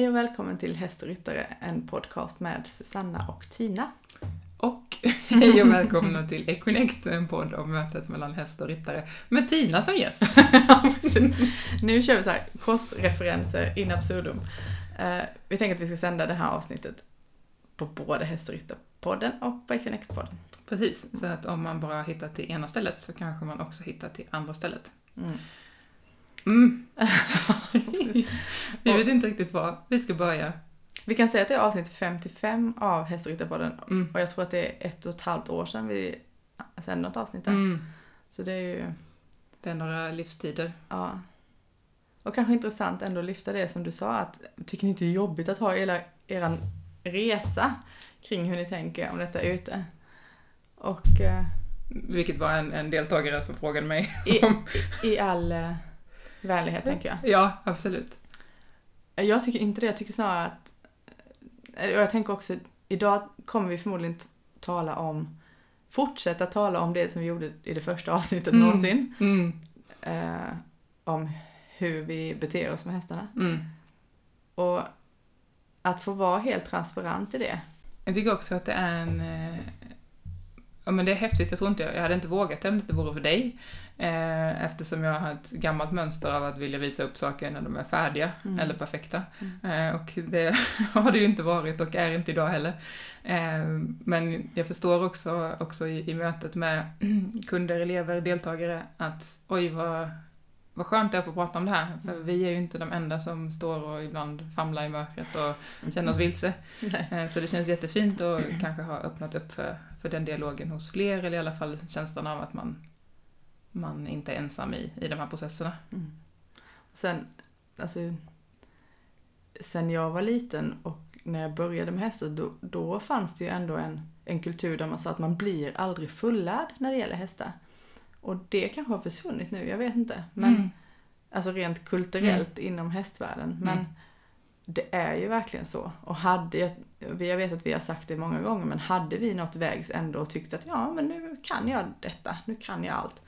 Hej och välkommen till Häst och ryttare, en podcast med Susanna och Tina. Och hej och välkomna till Equinect, en podd om mötet mellan häst och ryttare med Tina som gäst. nu kör vi så här korsreferenser in absurdum. Uh, vi tänker att vi ska sända det här avsnittet på både Häst och ryttarpodden och på Equinect-podden. Precis, så att om man bara hittar till ena stället så kanske man också hittar till andra stället. Mm. Mm. vi vet inte riktigt var vi ska börja. Vi kan säga att det är avsnitt 55 av Hästryttarpodden mm. och jag tror att det är ett och ett halvt år sedan vi sände något avsnitt där. Mm. Så det är ju... Det är några livstider. Ja. Och kanske intressant ändå att lyfta det som du sa att tycker ni inte det är jobbigt att ha hela eran resa kring hur ni tänker om detta ute? Och... Eh, Vilket var en, en deltagare som frågade mig I, om... I all eh, vänlighet tänker jag. Ja, absolut. Jag tycker inte det. Jag tycker snarare att... Och jag tänker också, idag kommer vi förmodligen tala om, fortsätta tala om det som vi gjorde i det första avsnittet mm. någonsin. Mm. Eh, om hur vi beter oss med hästarna. Mm. Och att få vara helt transparent i det. Jag tycker också att det är en... Eh, ja men det är häftigt, jag tror inte jag, jag hade inte vågat det om det inte vore för dig. Eh, eftersom jag har ett gammalt mönster av att vilja visa upp saker när de är färdiga mm. eller perfekta. Mm. Eh, och det har det ju inte varit och är inte idag heller. Eh, men jag förstår också, också i, i mötet med kunder, elever, deltagare att oj vad, vad skönt det är att få prata om det här. För mm. vi är ju inte de enda som står och ibland famlar i mörkret och känner oss vilse. Så det känns jättefint att kanske ha öppnat upp för, för den dialogen hos fler, eller i alla fall känslan av att man man inte är ensam i, i de här processerna. Mm. Sen, alltså, sen jag var liten och när jag började med hästar, då, då fanns det ju ändå en, en kultur där man sa att man blir aldrig fullärd när det gäller hästar. Och det kanske har försvunnit nu, jag vet inte. Men, mm. Alltså rent kulturellt mm. inom hästvärlden. Men mm. det är ju verkligen så. Och hade jag, jag vet att vi har sagt det många gånger, men hade vi nått vägs ändå och tyckt att ja, men nu kan jag detta, nu kan jag allt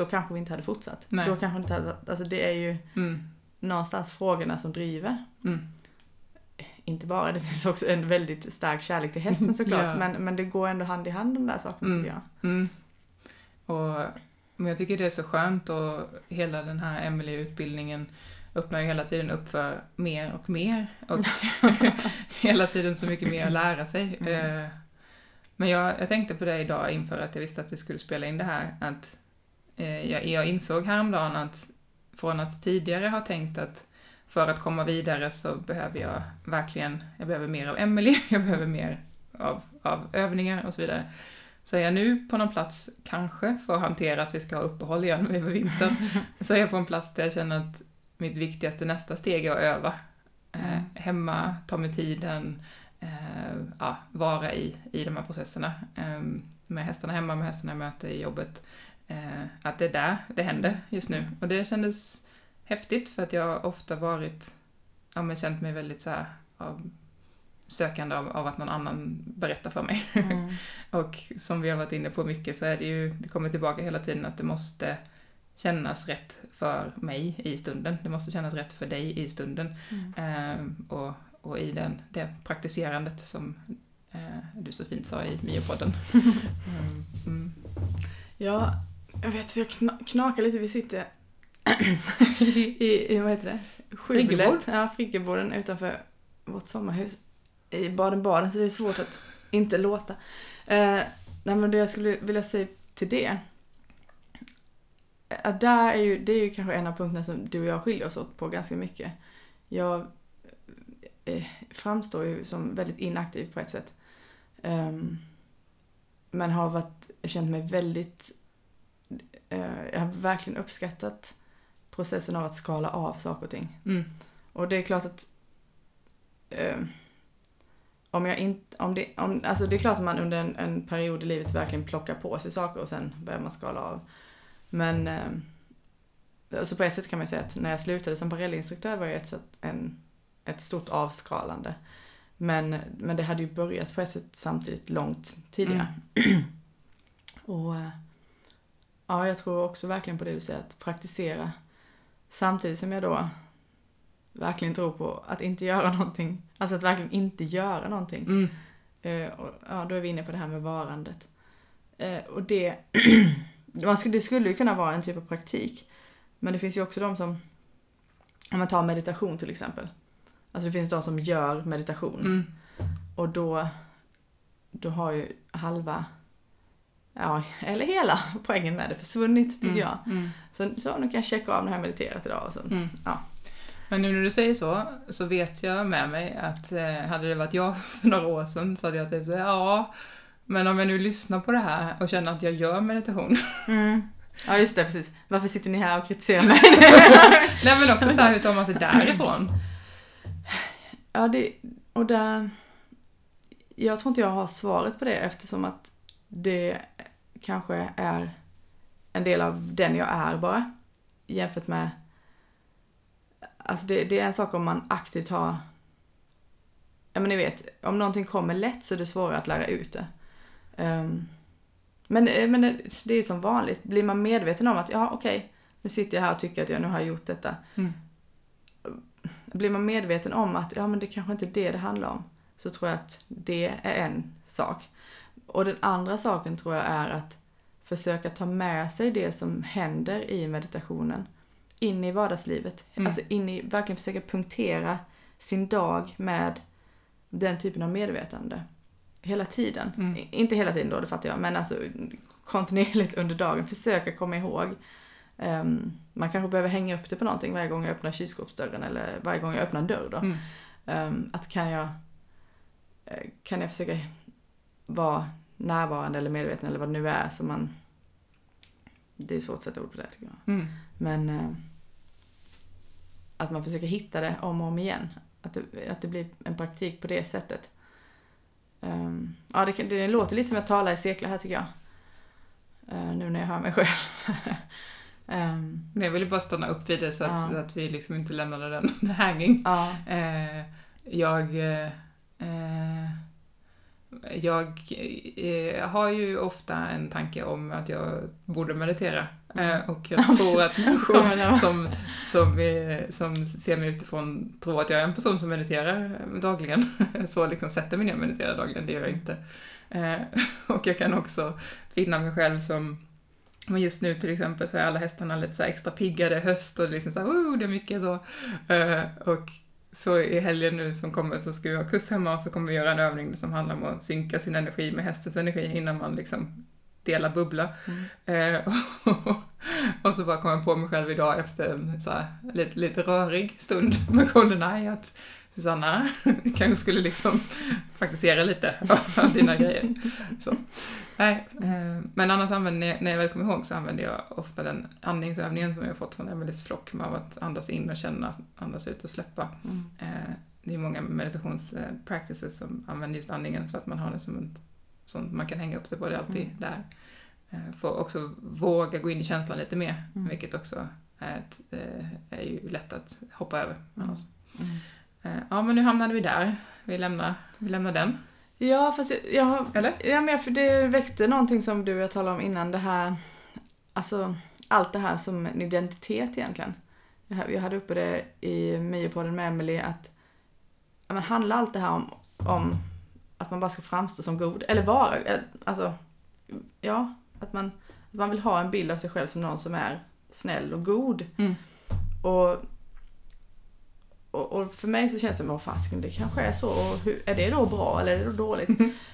då kanske vi inte hade fortsatt. Nej. Då kanske inte hade, alltså det är ju mm. någonstans frågorna som driver. Mm. Inte bara, det finns också en väldigt stark kärlek till hästen såklart, ja. men, men det går ändå hand i hand de där sakerna mm. tycker jag. Mm. Och, men jag tycker det är så skönt och hela den här Emelie-utbildningen öppnar ju hela tiden upp för mer och mer och hela tiden så mycket mer att lära sig. Mm. Eh, men jag, jag tänkte på det idag inför att jag visste att vi skulle spela in det här, att jag, jag insåg häromdagen att från att tidigare ha tänkt att för att komma vidare så behöver jag verkligen, jag behöver mer av Emily, jag behöver mer av, av övningar och så vidare. Så är jag nu på någon plats, kanske för att hantera att vi ska ha uppehåll igen över vintern, så är jag på en plats där jag känner att mitt viktigaste nästa steg är att öva. Eh, mm. hemma, ta mig tiden, eh, ja, vara i, i de här processerna. Eh, med hästarna hemma, med hästarna i möte, i jobbet eh, att det är där det händer just nu. Och det kändes häftigt för att jag ofta varit, ja men känt mig väldigt så här, av, sökande av, av, att någon annan berättar för mig. Mm. och som vi har varit inne på mycket så är det ju, det kommer tillbaka hela tiden att det måste kännas rätt för mig i stunden. Det måste kännas rätt för dig i stunden. Mm. Eh, och, och i den, det praktiserandet som eh, du så fint sa i Miopodden. mm. Mm. Ja, jag vet, jag knakar lite. Vi sitter i, i, vad heter det? Skjulet. Ja, friggeborden utanför vårt sommarhus i Baden-Baden, så det är svårt att inte låta. Eh, nej, men det jag skulle vilja säga till det, att där är ju, det är ju kanske en av punkterna som du och jag skiljer oss åt på ganska mycket. Jag eh, framstår ju som väldigt inaktiv på ett sätt. Um, men har varit, känt mig väldigt jag har verkligen uppskattat processen av att skala av saker och ting. Mm. Och det är klart att eh, om jag inte, om det, om, alltså det är klart att man under en, en, period i livet verkligen plockar på sig saker och sen börjar man skala av. Men eh, alltså på ett sätt kan man säga att när jag slutade som parellinstruktör var det ett, sätt, en, ett stort avskalande. Men, men det hade ju börjat på ett sätt samtidigt långt tidigare. Mm. och eh, Ja, jag tror också verkligen på det du säger, att praktisera. Samtidigt som jag då verkligen tror på att inte göra någonting. Alltså att verkligen inte göra någonting. Mm. Eh, och, ja, då är vi inne på det här med varandet. Eh, och det, man skulle, det skulle ju kunna vara en typ av praktik. Men det finns ju också de som, om man tar meditation till exempel. Alltså det finns de som gör meditation. Mm. Och då, då har ju halva, ja, eller hela poängen med det försvunnit tycker Mm. jag. Mm. Så, så nu kan jag checka av när jag har mediterat idag och så. Mm. Ja. Men nu när du säger så, så vet jag med mig att eh, hade det varit jag för några år sedan så hade jag typ sagt ja, men om jag nu lyssnar på det här och känner att jag gör meditation. Mm. Ja just det, precis. Varför sitter ni här och kritiserar mig? Nej men också så här, hur tar man sig därifrån? Ja, det, och där... Jag tror inte jag har svaret på det eftersom att det kanske är en del av den jag är bara. Jämfört med... Alltså det, det är en sak om man aktivt har... Ja men ni vet, om någonting kommer lätt så är det svårare att lära ut det. Ehm, men men det, det är ju som vanligt, blir man medveten om att ja okej, nu sitter jag här och tycker att jag nu har gjort detta Mm. blir man medveten om att ja, men det kanske inte är det det handlar om, så tror jag att det är en sak. Och den andra saken tror jag är att försöka ta med sig det som händer i meditationen in i vardagslivet. Mm. Alltså in i, verkligen försöka punktera sin dag med den typen av medvetande. Hela tiden. Mm. Inte hela tiden då, det fattar jag, men alltså kontinuerligt under dagen. Försöka komma ihåg. Ehm, man kanske behöver hänga upp det på någonting varje gång jag öppnar kylskåpsdörren eller varje gång jag öppnar en dörr då. Mm. Ehm, att kan jag, eh, kan jag försöka vara närvarande eller medveten eller vad det nu är som man... Det är svårt att sätta ord på det tycker jag. Mm. Men eh, att man försöker hitta det om och om igen. Att det, att det blir en praktik på det sättet. Ehm, ja, det, det låter lite som jag talar i cirklar här tycker jag. Eh, nu när jag hör mig själv. Men jag ville bara stanna upp vid det så att, Ja. att vi liksom inte lämnade den hanging. ja. Eh, jag eh, jag eh, har ju ofta en tanke om att jag borde meditera. Eh, och jag tror att människor som, som, eh, som ser mig utifrån tror att jag är en person som mediterar dagligen. Så liksom sätter mig ner och mediterar dagligen, det gör jag inte. Eh, och jag kan också finna mig själv som men just nu till exempel så är alla hästarna lite så extra pigga, det är höst och det är liksom så här, oh, det är mycket så. Eh, och så i helgen nu som kommer så ska vi ha kurs hemma och så kommer vi göra en övning som handlar om att synka sin energi med hästens energi innan man liksom delar bubbla. Mm. Eh, och, och så bara kom jag på mig själv idag efter en så här, lite, lite rörig stund med Goldeneye att Susanna kanske skulle liksom faktisera lite av dina grejer. Så. Nej, eh, men annars använder jag, när jag väl kommer ihåg så använder jag ofta den andningsövningen som jag har fått från Emelies flock med att andas in och känna, andas ut och släppa. Mm. Eh, det är många meditationspractices som använder just andningen så att man har det som ett sånt man kan hänga upp det på, det är alltid Mm. där. Eh, För också våga gå in i känslan lite mer, Mm. vilket också är, ett, är ju lätt att hoppa över annars. Mm. Eh, Ja, men nu hamnade vi där. Vi lämnar, vi lämnar den. Ja, fast jag, jag har... Eller? Ja, men för det väckte någonting som du och jag talade om innan, det här... Alltså, allt det här som en identitet egentligen. Jag hade uppe det i Myopodden med Emelie att... Ja, men handlar allt det här om, om att man bara ska framstå som god? Eller vara? eh, Alltså, ja, att man, att man vill ha en bild av sig själv som någon som är snäll och god. Mm. Och, och, och för mig så känns det som, vad fasiken, det kanske är så. Och hur, är det då bra eller är det då dåligt?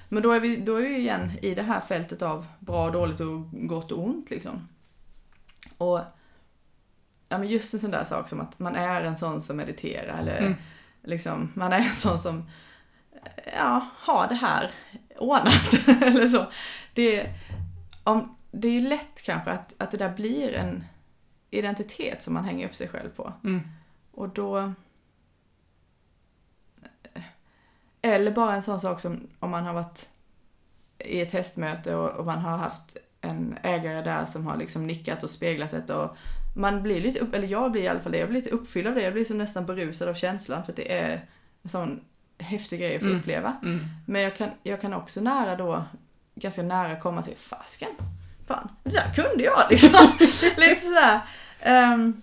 Men då är, vi, då är vi igen i det här fältet av bra och dåligt och gott och ont liksom. Och ja, men just en sån där sak som att man är en sån som mediterar eller Mm. liksom, man är en sån som ja, har det här ordnat eller så. Det, om, det är ju lätt kanske att, att det där blir en identitet som man hänger upp sig själv på. Mm. Och då... Eller bara en sån sak som om man har varit i ett hästmöte och, och man har haft en ägare där som har liksom nickat och speglat det och man blir lite upp, eller jag blir i alla fall det, jag blir lite uppfylld av det, jag blir som nästan berusad av känslan för att det är en sån häftig grej att få Mm. uppleva. Mm. Men jag kan, jag kan också nära då, ganska nära komma till, fasken, fan, det där kunde jag liksom. Lite sådär. ehm,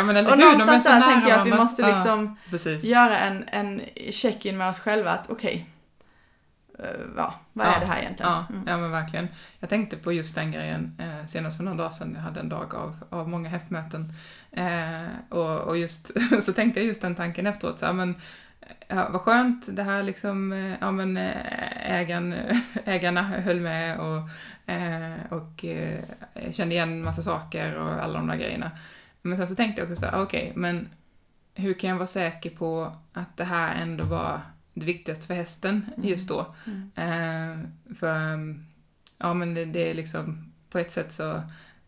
Ja, Ja men Och någonstans där tänker jag att vi måste Ja, liksom precis. göra en, en check-in med oss själva att okej, eh, ja, vad Ja, är det här egentligen? Ja, Mm. ja men verkligen. Jag tänkte på just den grejen eh, senast för några dagar sedan. Jag hade en dag av, av många hästmöten. Eh, och, och just så tänkte jag just den tanken efteråt. Så, ja, men, ja, vad skönt, det här liksom, eh, ja men eh, ägaren, ägarna höll med och, eh, och eh, kände igen en massa saker och alla de där grejerna. Men sen så tänkte jag också så okej, men hur kan jag vara säker på att det här ändå var det viktigaste för hästen just då? Mm. Eh, för, um, ja men det, det är liksom, på ett sätt så,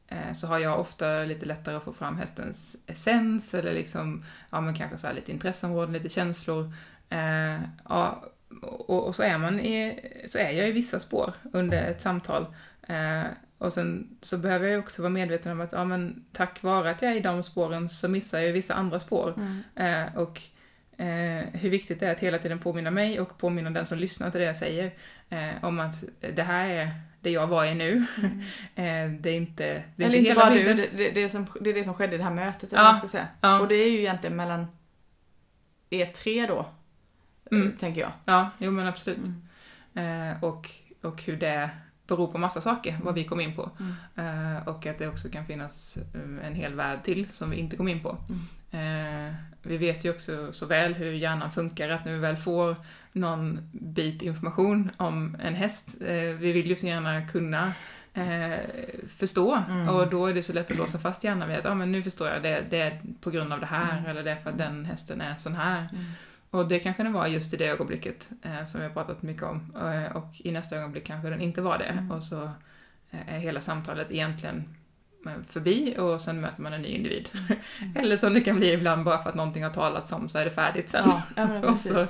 eh, så har jag ofta lite lättare att få fram hästens essens eller liksom, ja men kanske så lite intresseområden, lite känslor. Eh, ja, och, och så är man i, så är jag i vissa spår under ett samtal. Och sen så behöver jag också vara medveten om att, ja men tack vare att jag är i de spåren så missar jag vissa andra spår. Mm. Eh, och eh, hur viktigt det är att hela tiden påminna mig och påminna den som lyssnar till det jag säger eh, om att det här är det jag var i nu. Eh, det är inte, det är Eller inte inte bara bilden. det, det, det, är som, det är det som skedde i det här mötet, Ja, ska säga. Ja, Och det är ju egentligen mellan er tre då, Mm. eh, tänker jag. ja, jo men absolut. Mm. Eh, och, och hur det beror på massa saker, vad vi kom in på. Mm. Eh, och att det också kan finnas eh, en hel värld till som vi inte kom in på. Eh, vi vet ju också så väl hur hjärnan funkar, att när vi väl får någon bit information om en häst, eh, vi vill ju så gärna kunna eh, förstå Mm. och då är det så lätt att låsa fast hjärnan vid att ah, men nu förstår jag, det, det är på grund av det här Mm. eller det är för att den hästen är sån här. Och det kanske den var just i det ögonblicket eh, som vi har pratat mycket om. Eh, och i nästa ögonblick kanske den inte var det. Mm. Och så eh, är hela samtalet egentligen eh, förbi och sen möter man en ny individ. Mm. Eller som det kan bli ibland bara för att någonting har talats om så är det färdigt sen. Ja, ja och så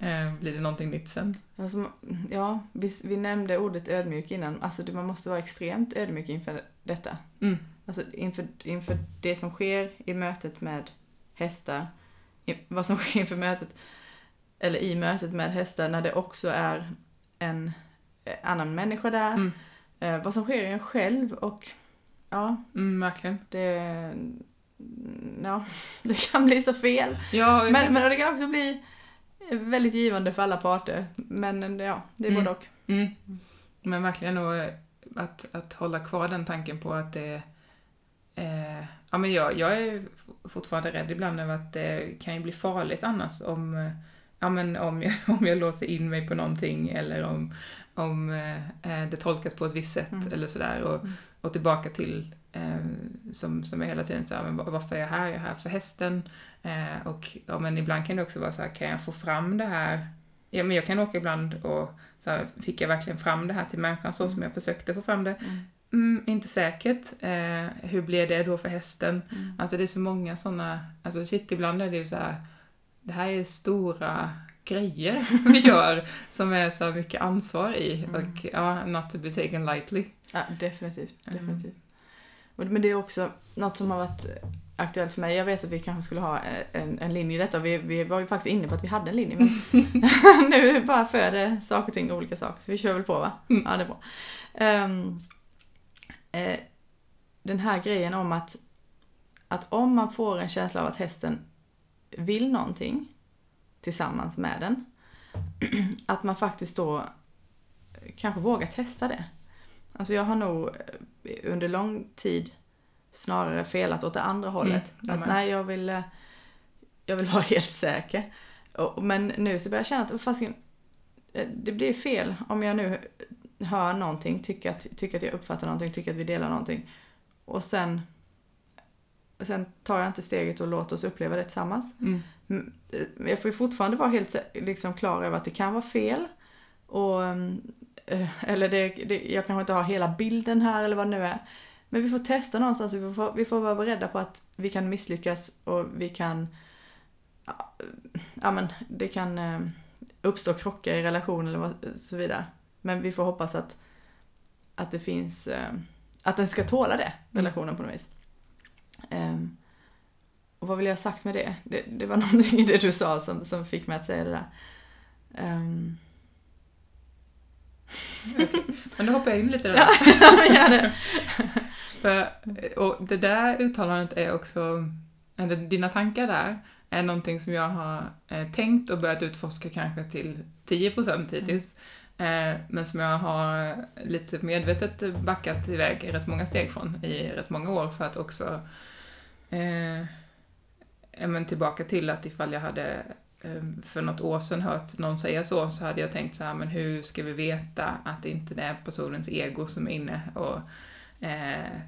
Mm. blir det någonting nytt sen. Alltså, ja, vi, vi nämnde ordet ödmjuk innan. Alltså man måste vara extremt ödmjuk inför detta. Mm. Alltså inför, inför det som sker i mötet med hästar. Vad som sker inför mötet, eller i mötet med hästar när det också är en eh, annan människa där. Mm. Eh, vad som sker i en själv och ja, Mm, verkligen. det, ja, det kan bli så fel. Ja, Men, kan- men det kan också bli väldigt givande för alla parter. Men ja, det är Mm. både och. Mm. Men verkligen och eh, att, att hålla kvar den tanken på att det eh, Ja men jag, jag är fortfarande rädd ibland över att det kan ju bli farligt annars om eh, Ja men om jag, om jag låser in mig på någonting eller om, om eh, det tolkas på ett visst sätt Mm. eller sådär och, Mm. och tillbaka till eh, som, som är hela tiden här, men var- varför är jag här? Jag är här för hästen. Eh, och ja, men ibland kan det också vara så här, kan jag få fram det här? Ja, men jag kan åka ibland och så här, fick jag verkligen fram det här till människan så som jag försökte få fram det? Mm. Mm, inte säkert. Eh, hur blir det då för hästen? Mm. Alltså det är så många sådana, alltså shit ibland är det ju så här, det här är stora grejer vi gör som är så mycket ansvar i Mm. och ja, not to be taken lightly. Ja, definitivt. Mm. definitivt. Och, men det är också något som har varit aktuellt för mig. Jag vet att vi kanske skulle ha en, en linje i detta. Vi, vi var ju faktiskt inne på att vi hade en linje. Men nu bara föder saker och ting olika saker. Så vi kör väl på va? Mm. Ja, det är bra. Ehm, eh, den här grejen om att, att om man får en känsla av att hästen vill någonting tillsammans med den. Att man faktiskt då kanske vågar testa det. Alltså jag har nog eh, under lång tid snarare felat åt det andra hållet. jag att nej, jag vill, eh, jag vill vara helt säker. Men nu så börjar jag känna att fasiken, eh, det blir fel om jag nu hör någonting, tycker att, tycker att jag uppfattar någonting, tycker att vi delar någonting. Och sen, sen tar jag inte steget och låter oss uppleva det tillsammans. Mm. Mm, eh, Jag får ju fortfarande vara helt liksom klar över att det kan vara fel. Och, mm, eh, eller det, det, jag kanske inte har hela bilden här eller vad det nu är. Men vi får testa någonstans. Vi får, vi får vara beredda på att vi kan misslyckas och vi kan... Ja, men det kan eh, uppstå krockar i relation eller vad, så vidare. Men vi får hoppas att, att det finns... Eh, att den ska tåla det, relationen på något vis. Ehm, och vad vill jag ha sagt med det? det? Det var någonting i det du sa som, som fick mig att säga det där. Ehm, Men då hoppar jag in lite där. ja, gör det. För, och det där uttalandet är också eller dina tankar där är någonting som jag har eh, tänkt och börjat utforska kanske till 10% hittills. Eh, Eh, men som jag har lite medvetet backat iväg rätt många steg från i rätt många år för att också eh, men tillbaka till att ifall jag hade eh, för något år sedan hört någon säga så, så hade jag tänkt så här, men hur ska vi veta att det inte är personens ego som är inne? Och eh,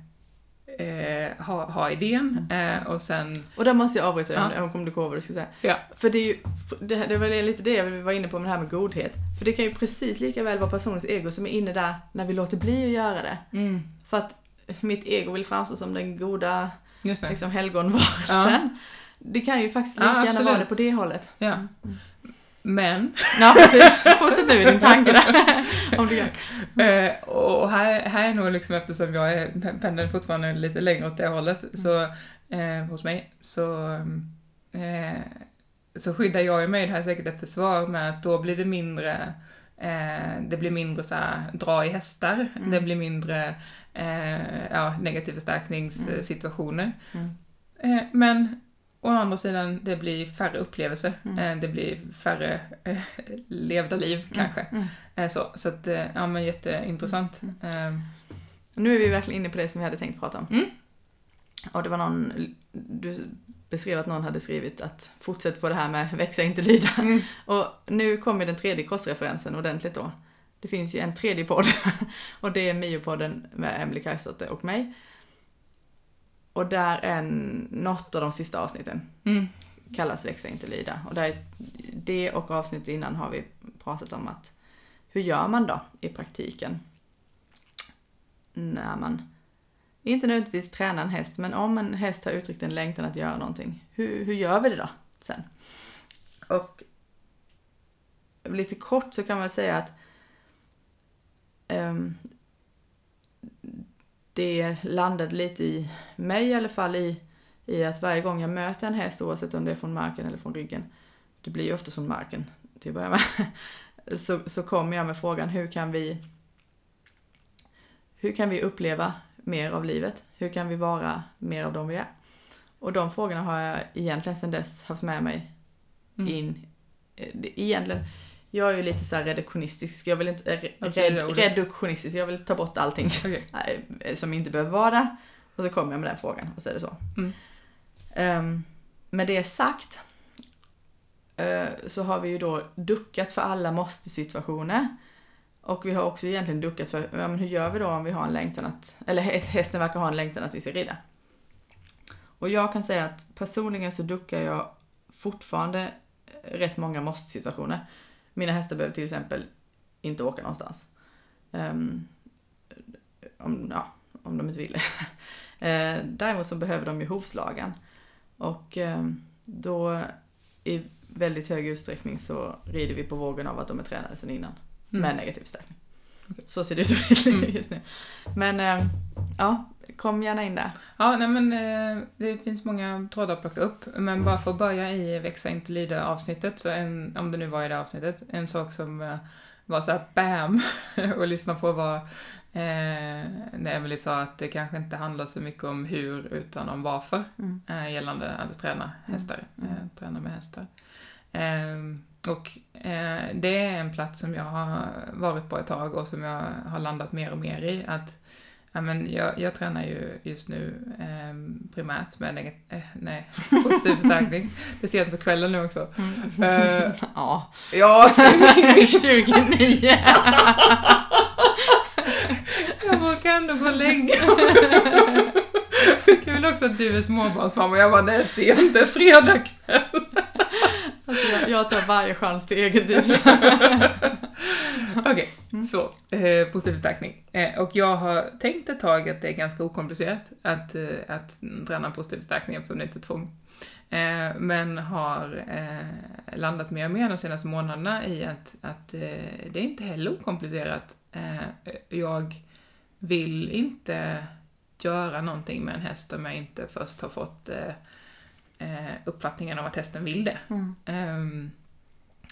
eh, ha, ha idén eh, och sen... Och där måste jag avbryta dig Ja. om om du går vad du ska säga. Ja. För det är ju, det, det var lite det jag var inne på med det här med godhet. För det kan ju precis lika väl vara personens ego som är inne där när vi låter bli att göra det. Mm, För att mitt ego vill framstå som den goda just det. liksom, helgonvarelsen. Det kan ju faktiskt lika Ja, gärna vara det på det hållet. Ja. Men, Ja, precis. Fortsätt nu i din tanke där. Om du kan. eh, och här, här är nog liksom eftersom jag är pendeln fortfarande lite längre åt det hållet, så eh, hos mig, så eh, så skyddar jag ju mig, det här är säkert ett försvar, med att då blir det mindre eh, det blir mindre så här, dra i hästar, Mm. det blir mindre eh, ja, negativ förstärkningssituationer. Mm. Eh, men å andra sidan, det blir färre upplevelser. Mm. Eh, det blir färre eh, levda liv kanske. Mm. Eh, så så att, eh, ja men jätteintressant. Eh, Nu är vi verkligen inne på det som vi hade tänkt prata om. Mm. Och det var någon, du beskrev att någon hade skrivit att fortsätt på det här med växa inte lyda. mm. Och nu kommer den tredje korsreferensen ordentligt då. Det finns ju en tredje podd och det är Mio-podden med Emily Kajsdotter och mig. Och där är något av de sista avsnitten Mm. kallas Växa inte lyda. Och där, det och avsnittet innan har vi pratat om att hur gör man då i praktiken? När man, inte nödvändigtvis tränar en häst, men om en häst har uttryckt en längtan att göra någonting, hur, hur gör vi det då sen? Och lite kort så kan man säga att ehm, det landade lite i mig i alla fall i i att varje gång jag möter en häst, oavsett om det är från marken eller från ryggen, det blir ju ofta från marken till att börja med, så, så kommer jag med frågan hur kan vi hur kan vi uppleva mer av livet? Hur kan vi vara mer av dem vi är? Och de frågorna har jag egentligen sedan dess haft med mig Mm. in. Egentligen, jag är ju lite så här reduktionistisk, jag vill inte, eh, red, reduktionistisk, jag vill ta bort allting Okej. eh, som inte behöver vara där. Och så kommer jag med den frågan och så är det så. Mm. Um, med det sagt eh, så har vi ju då duckat för alla måste-situationer. Och vi har också egentligen duckat för, ja, men hur gör vi då om vi har en längtan att, eller häst- hästen verkar ha en längtan att vi ska rida. Och jag kan säga att personligen så duckar jag fortfarande rätt många måste-situationer. Mina hästar behöver till exempel inte åka någonstans. Ehm, om, ja, om de inte vill. Eh, Däremot så behöver de ju hovslagen. Och eh, då i väldigt hög utsträckning så rider vi på vågen av att de är tränade sedan innan. Mm. Med negativ förstärkning. Så ser det ut i mitt liv Mm. just nu. Men eh, ja, kom gärna in där. Ja, nej men eh, det finns många trådar att plocka upp. Men bara för att börja i Växa inte lyda avsnittet, så en, om det nu var i det avsnittet, en sak som eh, var så här BAM! och lyssna på var eh, när Emily sa att det kanske inte handlar så mycket om hur utan om varför Mm. eh, gällande att träna hästar, Mm. eh, träna med hästar. Ehm, och eh, det är en plats som jag har varit på ett tag och som jag har landat mer och mer i. Att Ja, men jag, jag tränar ju just nu eh, primärt med negat- eh, nej, positiv förstärkning. Det är sent på kvällen nu också. Eh, Ja, ja, 29. jag vågar ändå gå och lägga kul också att du är småbarnsmamma och jag bara, det är sent, det är fredag kväll. Alltså jag, jag tar varje chans till liv. Okej, så. Eh, positiv förstärkning. Eh, och jag har tänkt ett tag att det är ganska okomplicerat att, eh, att träna positiv förstärkning eftersom det inte är tvång. Eh, men har eh, landat mer och mer de senaste månaderna i att, att eh, det är inte heller okomplicerat. Eh, jag vill inte göra någonting med en häst om jag inte först har fått eh, uppfattningen om att hästen vill det. Mm. Ehm,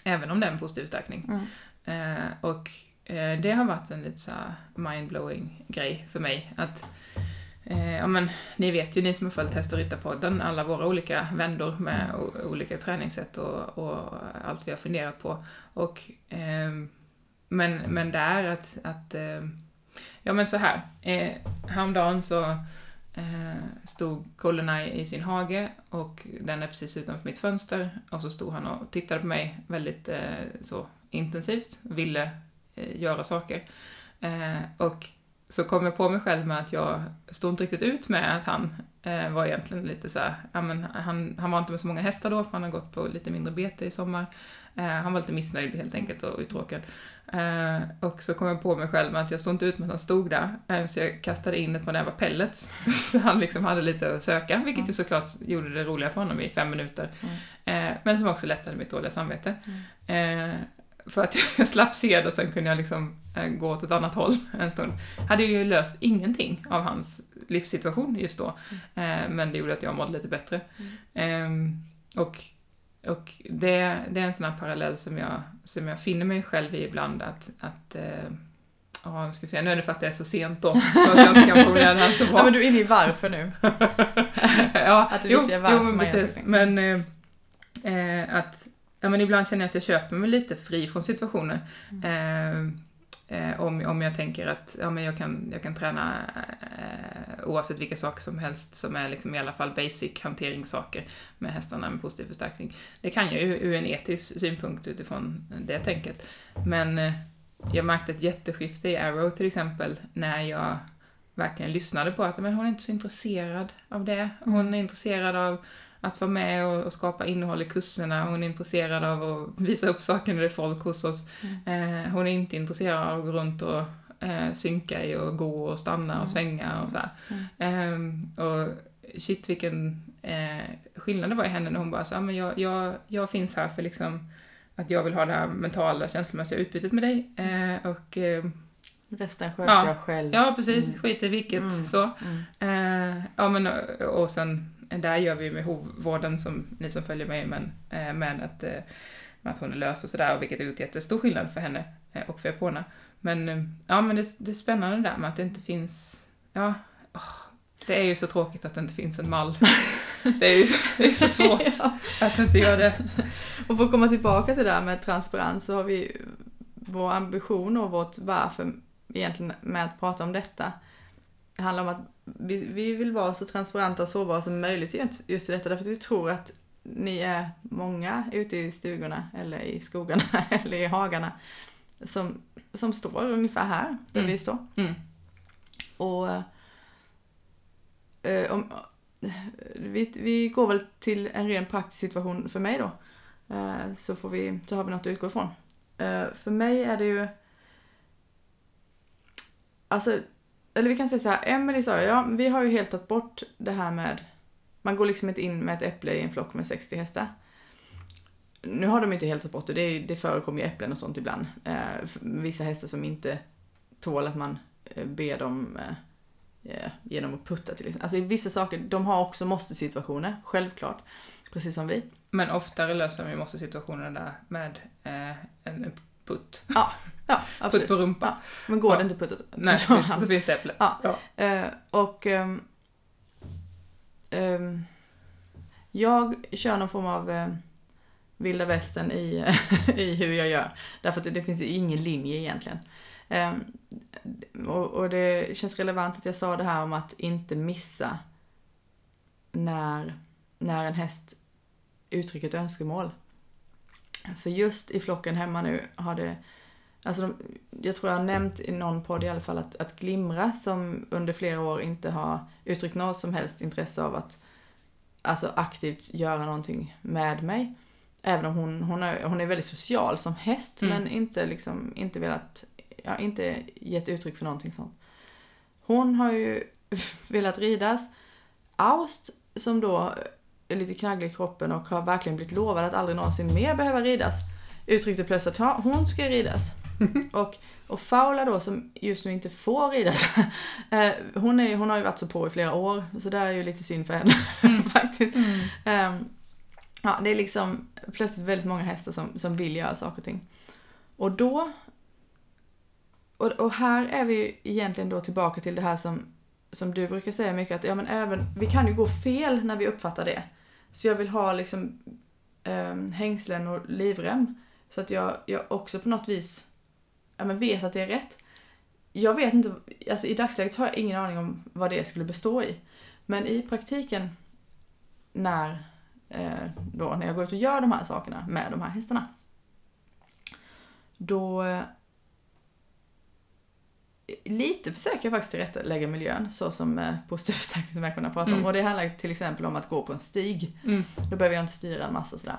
även om det är en positiv förstärkning. Mm. Eh, och eh, det har varit en lite så mindblowing grej för mig. Att eh, ja men ni vet ju ni som har följt Häst och Ryttarpodden, alla våra olika vändor med olika träningssätt och, och allt vi har funderat på. Och, ehm, men, men där att, att eh, ja men så här, eh, häromdagen så Eh, stod Goldeneye i sin hage och den är precis utanför mitt fönster och så stod han och tittade på mig väldigt eh, så intensivt, ville eh, göra saker. Eh, och så kom jag på mig själv med att jag stod inte riktigt ut med att han eh, var egentligen lite så här, ja men han, han var inte med så många hästar då för han har gått på lite mindre bete i sommar. Eh, han var lite missnöjd helt enkelt och uttråkad. Eh, och så kom jag på mig själv med att jag stod inte ut med att han stod där, eh, så jag kastade in ett par nävar pellets. så han liksom hade lite att söka, vilket ju såklart gjorde det roliga för honom i fem minuter. Eh, men som också lättade mitt dåliga samvete. Eh, för att jag slapp se det och sen kunde jag liksom gå åt ett annat håll en stund. Hade ju löst ingenting av hans livssituation just då. Eh, men det gjorde att jag mådde lite bättre. Ehm, och och det, det är en sån här parallell som jag, som jag finner mig själv i ibland att, att eh, Ja, nu ska vi se. Nu är det för att det är så sent då, så att jag inte kan formulera det här så bra. Ja, men du är inne i varför nu. ja, Att det jo, varför jo, men precis. Men eh, eh, att, ja men ibland känner jag att jag köper mig lite fri från situationer. Mm. Eh, eh, om, om jag tänker att ja, men jag, kan, jag kan träna eh, oavsett vilka saker som helst som är liksom i alla fall basic hanteringssaker med hästarna med positiv förstärkning. Det kan jag ju ur en etisk synpunkt utifrån det tänket. Men eh, jag märkte ett jätteskifte i Arrow till exempel när jag verkligen lyssnade på att men hon är inte så intresserad av det. Hon är intresserad av att vara med och, och skapa innehåll i kurserna. Hon är intresserad av att visa upp saker när det är folk hos oss. Eh, hon är inte intresserad av att gå runt och eh, synka i och gå och stanna och svänga och sådär. Ehm, och shit vilken eh, skillnad det var i henne när hon bara sa men jag, jag, jag finns här för liksom att jag vill ha det här mentala känslomässiga utbytet med dig. Eh, och eh, Resten sköter Ja. jag själv. ja, precis, Mm. skit i vilket Mm. så. Mm. Eh, ja, men och- och sen där gör vi med hovvården som ni som följer mig men eh, med att, eh, med att hon är lös och sådär, vilket har gjort jättestor skillnad för henne eh, och för Epona. Men eh, ja, men det, det är spännande där med att det inte finns, ja, åh, det är ju så tråkigt att det inte finns en mall. Det är ju det är så svårt Ja. att inte göra det. Och för att komma tillbaka till det där med transparens så har vi vår ambition och vårt varför egentligen med att prata om detta. Det handlar om att vi, vi vill vara så transparenta och sårbara som möjligt just- just i detta därför att vi tror att ni är många ute i stugorna eller i skogarna eller i hagarna som, som står ungefär här där Mm. vi står. Mm. Och eh, om, vi, vi går väl till en ren praktisk situation för mig då. Eh, så, får vi, så har vi något att utgå ifrån. Eh, för mig är det ju... Alltså, eller vi kan säga så här, Emily sa ja, vi har ju helt tagit bort det här med... Man går liksom inte in med ett äpple i en flock med 60 hästar. Nu har de inte helt tagit bort det, det, det förekommer ju äpplen och sånt ibland. Eh, vissa hästar som inte tål att man eh, ber dem eh, eh genom att putta till exempel. Alltså vissa saker, de har också måste-situationer, självklart. Precis som vi. Men oftare löser vi måste situationerna där med eh, en putt. Ja, Putt absolut. på rumpan. Men går Ja. det inte puttat Nej, så finns, så finns det äpple. Ja. Ja. Eh, och ehm, ehm, jag kör någon form av eh, vilda västern i, i hur jag gör. Därför att det, finns ingen linje egentligen. Ehm, och, och det känns relevant att jag sa det här om att inte missa när, när en häst uttrycker ett önskemål. För just i flocken hemma nu har det Alltså de, jag tror jag har nämnt i någon podd i alla fall att, att Glimra som under flera år inte har uttryckt något som helst intresse av att alltså aktivt göra någonting med mig. Även om hon, hon, är, hon är väldigt social som häst Mm. men inte liksom, inte velat, ja, inte gett uttryck för någonting sånt. Hon har ju velat ridas. Aust som då är lite knagglig i kroppen och har verkligen blivit lovad att aldrig någonsin mer behöva ridas uttryckte plötsligt att hon ska ridas. och, och Faula då som just nu inte får ridas. eh, hon, är, hon har ju varit så på i flera år så det är ju lite synd för henne faktiskt. Ehm, ja, det är liksom plötsligt väldigt många hästar som, som vill göra saker och ting. Och då... Och, och här är vi ju egentligen då tillbaka till det här som som du brukar säga mycket att ja, men även, vi kan ju gå fel när vi uppfattar det. Så jag vill ha liksom eh, hängslen och livrem. Så att jag, jag också på något vis ja, men vet att det är rätt. Jag vet inte, alltså i dagsläget har jag ingen aning om vad det skulle bestå i. Men i praktiken när, eh, då, när jag går ut och gör de här sakerna med de här hästarna. Då eh, lite försöker jag faktiskt tillrättalägga miljön så som eh, positiv förstärkning som jag kunnat prata Mm. om. Och det handlar till exempel om att gå på en stig. Mm. Då behöver jag inte styra en massa och sådär.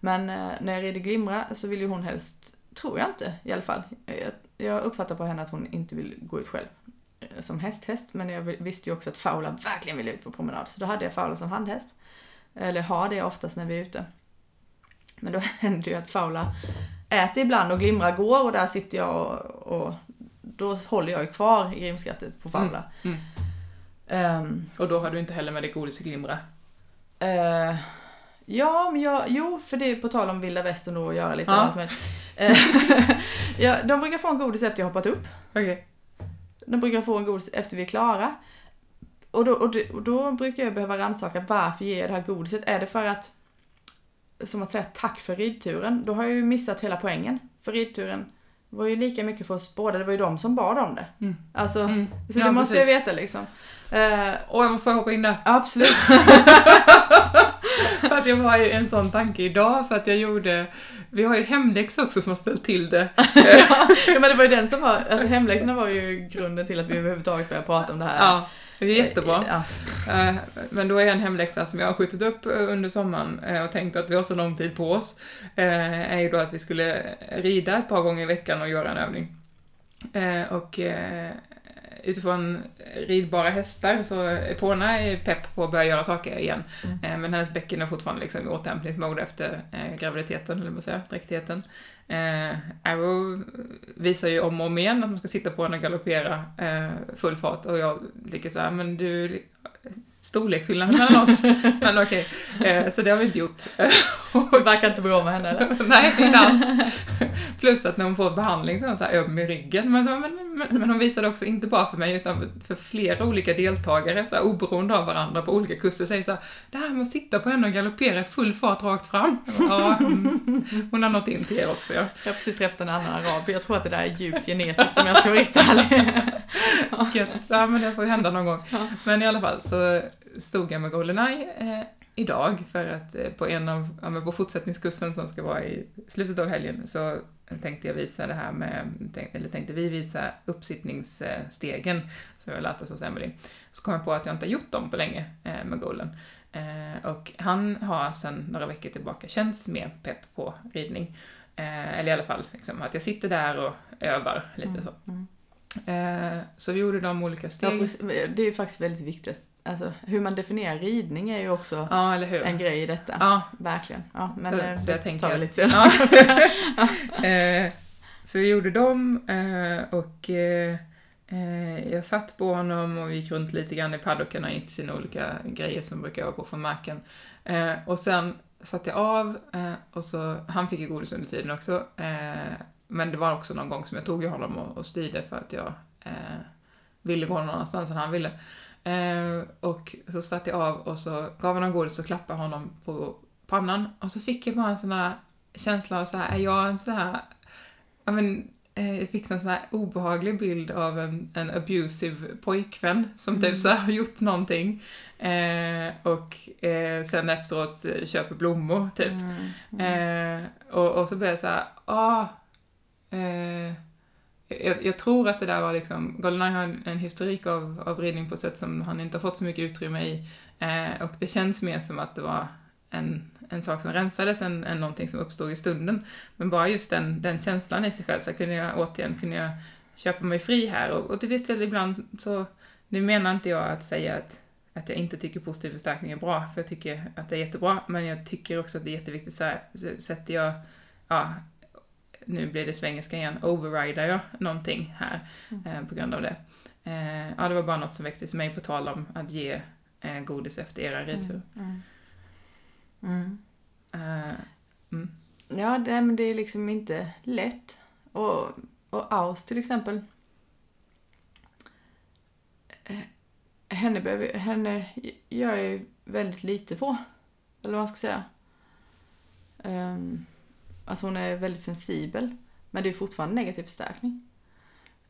Men eh, när jag rider Glimra så vill ju hon helst, tror jag inte i alla fall. Jag, jag uppfattar på henne att hon inte vill gå ut själv eh, som hästhäst. Men jag vi- visste ju också att Faula verkligen ville ut på promenad. Så då hade jag Faula som handhäst. Eller har det oftast när vi är ute. Men då händer ju att Faula äter ibland och Glimra går och där sitter jag och, och då håller jag ju kvar i grimskaftet på Faula. Mm. Ehm, Och då har du inte heller med dig godis och glimra. Eh, ja, men jag, jo, för det är på tal om vilda västern då och göra lite Ja. annat med. Eh, ja, de brukar få en godis efter jag hoppat upp. Okej. De brukar få en godis efter vi är klara. Och då, och det, och då brukar jag behöva rannsaka varför ger jag det här godiset? Är det för att, som att säga tack för ridturen? Då har jag ju missat hela poängen. För ridturen var ju lika mycket för oss båda, det var ju de som bad om det. Mm. Alltså, Mm. så Ja, det måste jag precis. veta liksom. Eh, Åh, jag får hoppa in där. absolut. för att jag har ju en sån tanke idag, för att jag gjorde... Vi har ju hemläxa också som har ställt till det. ja men det var ju den som var, alltså hemläxorna var ju grunden till att vi överhuvudtaget började prata om det här. Ja, det är jättebra. Ja. Eh, Men då är en hemläxa som jag har skjutit upp eh, under sommaren eh, och tänkt att vi har så lång tid på oss, är ju då att vi skulle rida ett par gånger i veckan och göra en övning. Och utifrån ridbara hästar så är är pepp på att börja göra saker igen. Mm. Men hennes bäcken är fortfarande liksom i återhämtningsmode efter graviditeten, eller vad säga, dräktigheten. Eh, Arrow visar ju om och om igen att man ska sitta på henne och galoppera eh, full fart. Och jag tycker så här, men du, storleksskillnad mellan oss. men okej, eh, så det har vi inte gjort. Det verkar inte bra med henne eller? Nej, inte alls. Plus att när hon får behandling så är hon så här öm i ryggen. Men, men, men, men hon visade också, inte bara för mig, utan för, flera olika deltagare, så här, oberoende av varandra på olika kurser, säger så här, det här med att sitta på henne och galoppera i full fart rakt fram. Ja, mm, hon har nått in till er också, ja. Jag har precis träffat en annan arab. Jag tror att det där är djupt genetiskt om jag ska vara riktigt ärlig. Gött. Ja, men det får ju hända någon gång. Ja. Men i alla fall så stod jag med Goldeneye eh, idag för att eh, på en av, ja, men på fortsättningskursen som ska vara i slutet av helgen så tänkte jag visa det här med, tänk, eller tänkte vi visa uppsittningsstegen som har lärt oss hos Emily. Så kom jag på att jag inte har gjort dem på länge eh, med Golden. Eh, och han har sedan några veckor tillbaka känts mer pepp på ridning. Eh, eller i alla fall liksom, att jag sitter där och övar lite så. Mm. Eh, så vi gjorde de olika Ja, steg. precis. det är ju faktiskt väldigt viktigt. Alltså, hur man definierar ridning är ju också Ja, en grej i detta. Ja, Verkligen. Ja, men Så- eh, så jag det tänker tar vi lite senare. eh, så vi gjorde dem eh, och eh, jag satt på honom och vi gick runt lite grann i paddocken och gick till sina olika grejer som brukar vara på från marken. Och sen satte jag av och så, han fick ju godis under tiden också. Men det var också någon gång som jag tog i honom och, och styrde för att jag ville gå någon annanstans än han ville. Eh, och så satte jag av och så gav jag honom godis och klappade honom på pannan. Och så fick jag bara en sån här känsla av så här, är jag en sån här, ja men, eh, jag fick en sån här obehaglig bild av en, en abusive pojkvän som typ Mm. så här har gjort någonting. Eh, och eh, sen efteråt köper blommor, typ. Mm. Mm. Eh, och, och så blev jag så här, ah, eh, jag, jag tror att det där var liksom, Goldeneye har en, en historik av, av ridning på ett sätt som han inte har fått så mycket utrymme i. Eh, och det känns mer som att det var en, en sak som rensades än, än någonting som uppstod i stunden. Men bara just den, den känslan i sig själv, så kunde jag återigen kunde jag köpa mig fri här. Och, och till viss del ibland så, nu menar inte jag att säga att att jag inte tycker positiv förstärkning är bra, för jag tycker att det är jättebra, men jag tycker också att det är jätteviktigt så här, så sätter jag, ja, nu blir det svengelska igen, overrider jag någonting här Mm. eh, på grund av det. Eh, ja, det var bara något som väcktes mig på tal om att ge eh, godis efter era ridtur. Mm. Mm. Eh, Ja, det, men det är liksom inte lätt. Och, och Aus till exempel. Henne, behöver, henne gör jag ju väldigt lite på. Eller vad man ska säga. Um, alltså hon är väldigt sensibel. Men det är fortfarande negativ förstärkning.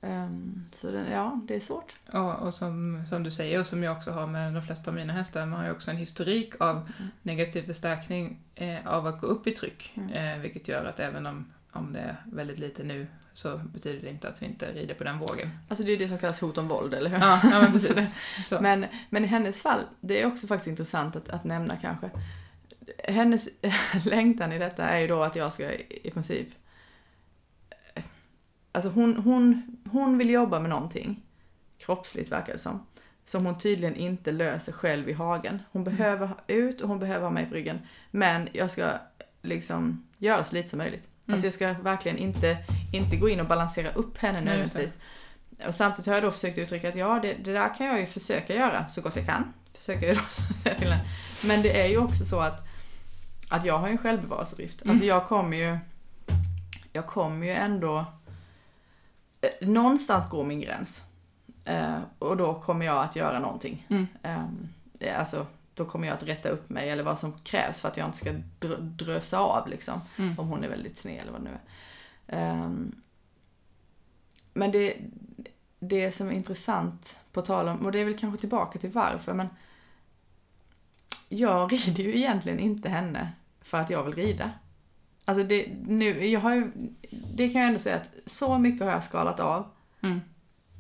Um, så det, ja, det är svårt. Ja, och som, som du säger och som jag också har med de flesta av mina hästar, man har ju också en historik av mm. negativ förstärkning eh, av att gå upp i tryck. Mm. Eh, vilket gör att även om, om det är väldigt lite nu så betyder det inte att vi inte rider på den vågen. Alltså det är det som kallas hot om våld, eller hur? Ja, ja men precis. men, men i hennes fall, det är också faktiskt intressant att, att nämna kanske. Hennes längtan i detta är ju då att jag ska i princip Alltså hon, hon, hon vill jobba med någonting, kroppsligt verkar det som, som hon tydligen inte löser själv i hagen. Hon mm. behöver ut och hon behöver ha mig på ryggen. Men jag ska liksom göra så lite som möjligt. Mm. Alltså jag ska verkligen inte, inte gå in och balansera upp henne nödvändigtvis. Och samtidigt har jag då försökt uttrycka att ja, det, det, där kan jag ju försöka göra så gott jag kan. Försöker jag då säga till henne. Men det är ju också så att, att jag har en självbevarelsedrift. Mm. Alltså jag kommer ju, jag kommer ju ändå Eh, någonstans går min gräns. Eh, och då kommer jag att göra någonting. Mm. Eh, alltså, då kommer jag att rätta upp mig eller vad som krävs för att jag inte ska dr drösa av liksom. Mm. Om hon är väldigt sned eller vad det nu är. Um, men det, det som är intressant på tal om, och det är väl kanske tillbaka till varför, men jag rider ju egentligen inte henne för att jag vill rida. Alltså det, nu, jag har ju, det kan jag ändå säga att så mycket har jag skalat av. Mm.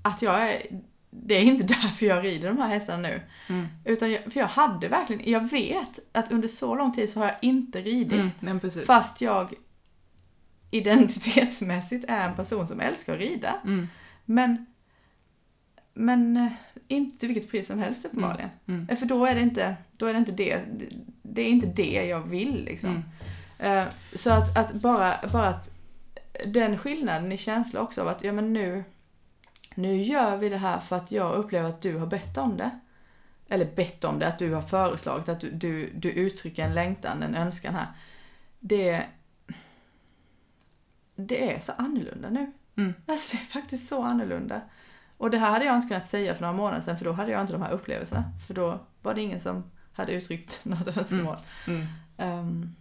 Att jag är, det är inte därför jag rider de här hästarna nu. Mm. Utan jag, för jag hade verkligen, jag vet att under så lång tid så har jag inte ridit. Mm, fast jag identitetsmässigt är en person som älskar att rida. Mm. Men, men eh, inte till vilket pris som helst uppenbarligen. Mm. mm. För då är det inte, då är det inte det, det är inte det jag vill liksom. Mm. Eh, så att, att, bara, bara att den skillnaden i känsla också av att ja men nu, nu gör vi det här för att jag upplever att du har bett om det. Eller bett om det, att du har föreslagit, att du, du, du uttrycker en längtan, en önskan här. Det, det är så annorlunda nu. Mm. Alltså det är faktiskt så annorlunda. Och det här hade jag inte kunnat säga för några månader sedan för då hade jag inte de här upplevelserna. För då var det ingen som hade uttryckt något önskemål. Mm. Mm. Um,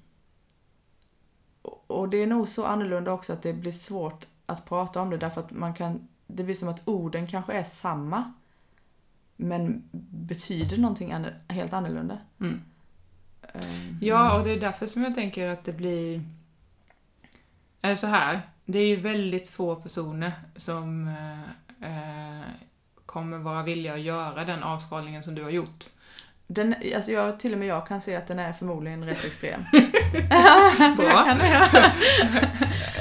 och det är nog så annorlunda också att det blir svårt att prata om det därför att man kan, det blir som att orden kanske är samma men betyder någonting helt annorlunda. Mm. Um, ja, och det är därför som jag tänker att det blir... Är så här, det är ju väldigt få personer som eh, kommer vara villiga att göra den avskalningen som du har gjort. Den, alltså jag, till och med jag kan se att den är förmodligen rätt extrem. Bra.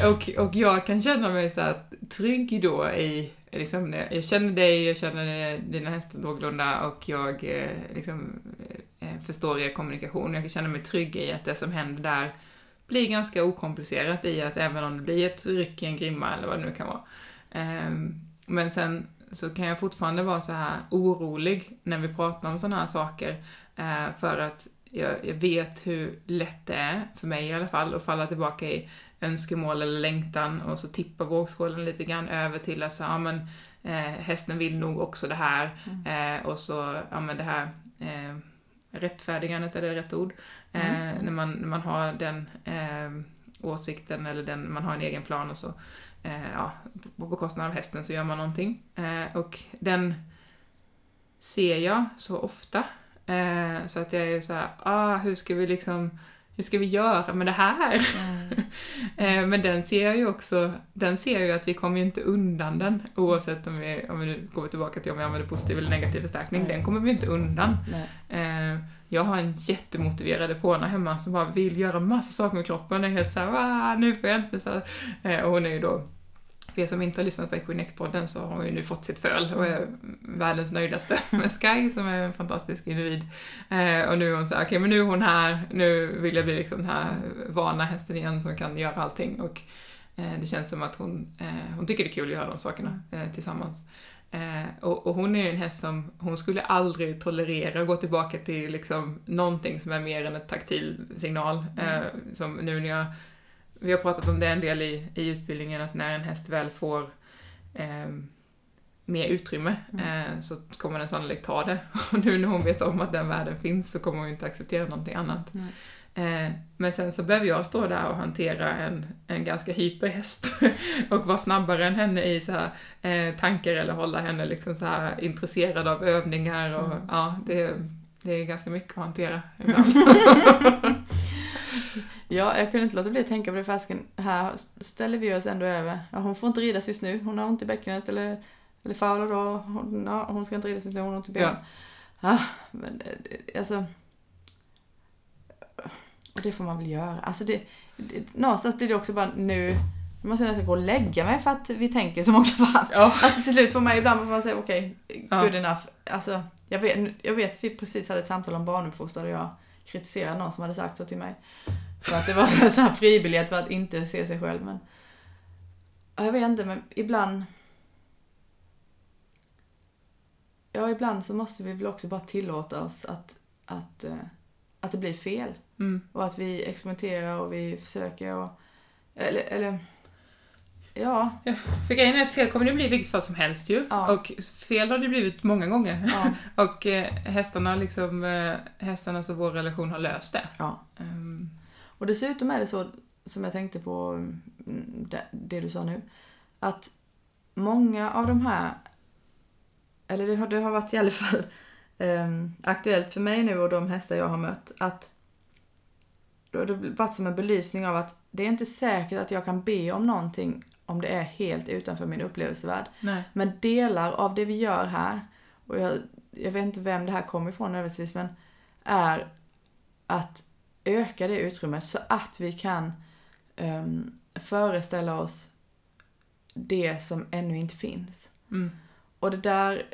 och, och jag kan känna mig så här trygg då i, liksom, jag känner dig, jag känner dina hästar någorlunda och jag eh, liksom, eh, förstår er kommunikation. Jag kan känna mig trygg i att det som händer där blir ganska okomplicerat i att även om det blir ett ryck i en grimma eller vad det nu kan vara. Men sen så kan jag fortfarande vara så här orolig när vi pratar om sådana här saker. Eh, för att jag, jag, vet hur lätt det är, för mig i alla fall, att falla tillbaka i önskemål eller längtan och så tippar vågskålen lite grann över till att så, ja men eh, hästen vill nog också det här mm. eh, och så, ja men det här eh, rättfärdigandet, är det rätt ord? Eh, mm. när, man, när man har den eh, åsikten eller den, man har en egen plan och så eh, ja, på bekostnad av hästen så gör man någonting. Eh, och den ser jag så ofta. Eh, så att jag är så här, ah, hur ska vi liksom, hur ska vi göra med det här? Mm. Eh, men den ser jag ju också, den ser ju att vi kommer ju inte undan den oavsett om vi, om vi nu går tillbaka till om vi använder positiv eller negativ förstärkning, den kommer vi inte undan. Eh, jag har en jättemotiverad påna hemma som bara vill göra massa saker med kroppen. och är helt såhär, nu får jag inte så här. Och hon är ju då för er som inte har lyssnat på Equinex-podden så har hon ju nu fått sitt föl och är världens nöjdaste med Sky som är en fantastisk individ. Eh, och nu är hon så okej okay, men nu är hon här, nu vill jag bli liksom den här vana hästen igen som kan göra allting. Och eh, det känns som att hon, eh, hon tycker det är kul att göra de sakerna eh, tillsammans. Eh, och, och, hon är ju en häst som, hon skulle aldrig tolerera att gå tillbaka till liksom någonting som är mer än ett taktil signal. Mm. Eh, som nu när jag, vi har pratat om det en del i, i utbildningen, att när en häst väl får eh, mer utrymme Mm. eh, så kommer den sannolikt ta det. Och nu när hon vet om att den världen finns så kommer hon inte acceptera någonting annat. Eh, men sen så behöver jag stå där och hantera en, en ganska hyperhäst och vara snabbare än henne i så här, eh, tankar eller hålla henne liksom så här intresserad av övningar och Mm. ja, det, det är ganska mycket att hantera ibland. Ja, jag kunde inte låta bli att tänka på det fasken. Här ställer vi oss ändå över. Ja, hon får inte ridas just nu. Hon har ont i bäckenet eller, eller Paula då. Hon, ja, hon ska inte ridas just nu. Hon har ont i benen. Ja. men det- det- alltså. Och det får man väl göra. Alltså det, det, någonstans blir det också bara nu. Nu måste jag nästan gå och lägga mig för att vi tänker så många fall. ja. Alltså till slut får man ibland får man säga okej, Ja. good enough. Alltså, jag, vet, jag vet att vi precis hade ett samtal om barnuppfostran och jag kritiserade någon som hade sagt så till mig. För att det var en sån här fribiljett för att inte se sig själv. Men, ja, jag vet inte, men ibland... Ja, ibland så måste vi väl också bara tillåta oss att, att, eh, att det blir fel. Mm. Och att vi experimenterar och vi försöker och... Eller, eller ja, För grejen är att fel kommer det bli i vilket fall som helst ju. Ja. Och fel har det blivit många gånger. ja, Och eh, hästarna, liksom, eh, hästarnas och vår relation har löst det. ja. Ehm, Och dessutom är det så, som jag tänkte på mm, det, det du sa nu, att många av de här, eller det har, det har varit i alla fall ehm, aktuellt för mig nu och de hästar jag har mött, att då har det varit som en belysning av att det är inte säkert att jag kan be om någonting om det är helt utanför min upplevelsevärld. nej. Men delar av det vi gör här, och jag, jag vet inte vem det här kommer ifrån nödvändigtvis, men är att öka det utrymmet så att vi kan um, föreställa oss det som ännu inte finns. Mm. Och det där,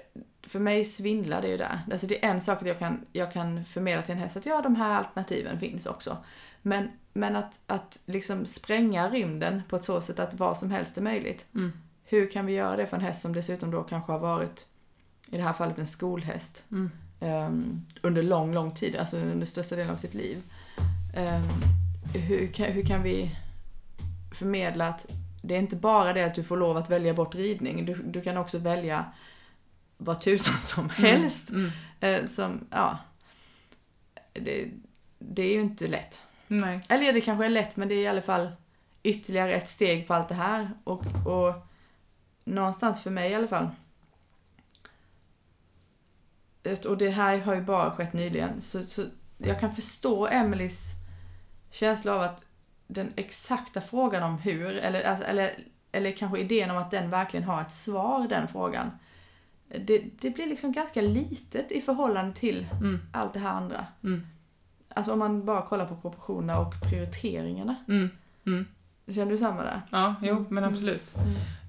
för mig svindlar det ju där. Alltså det är en sak att jag kan, jag kan förmedla till en häst att ja, de här alternativen finns också. Men, men att, att liksom spränga rymden på ett så sätt att vad som helst är möjligt. Mm. Hur kan vi göra det för en häst som dessutom då kanske har varit, i det här fallet en skolhäst, Mm. ehm, under lång, lång tid, alltså under största delen av sitt liv. Ehm, hur, kan, hur kan vi förmedla att det är inte bara det att du får lov att välja bort ridning, du, du kan också välja vad tusan som helst. Mm. Eh, som, ja, det, det är ju inte lätt. Nej. Eller det kanske är lätt men det är i alla fall ytterligare ett steg på allt det här. Och, och någonstans för mig i alla fall. Och det här har ju bara skett nyligen. Så, så jag kan förstå Emelies känsla av att den exakta frågan om hur, eller, alltså, eller, eller kanske idén om att den verkligen har ett svar, den frågan. Det, det blir liksom ganska litet i förhållande till Mm. allt det här andra. Mm. Alltså om man bara kollar på proportionerna och prioriteringarna. Mm. Mm. Känner du samma där? Ja, jo, Mm. men absolut.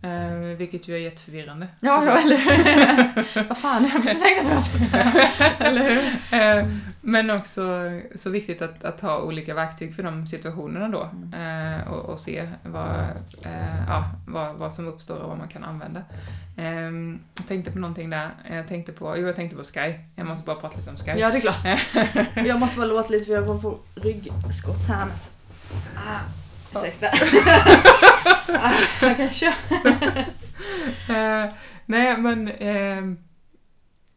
Eh, vilket ju är jätteförvirrande. Ja, ja eller hur? Vad fan, jag mig åt det. Eller hur? Eh, Men också så viktigt att, att ha olika verktyg för de situationerna då. Mm. Eh, och, och se vad, eh, ja, vad, vad som uppstår och vad man kan använda. Eh, jag tänkte på någonting där. Jag tänkte på, jo jag tänkte på Sky. Jag måste bara prata lite om Sky. Ja, det är klart. Jag måste bara låta lite för jag kommer få ryggskott här annars. Ah, ursäkta. jag kan köra. Eh, nej, men eh,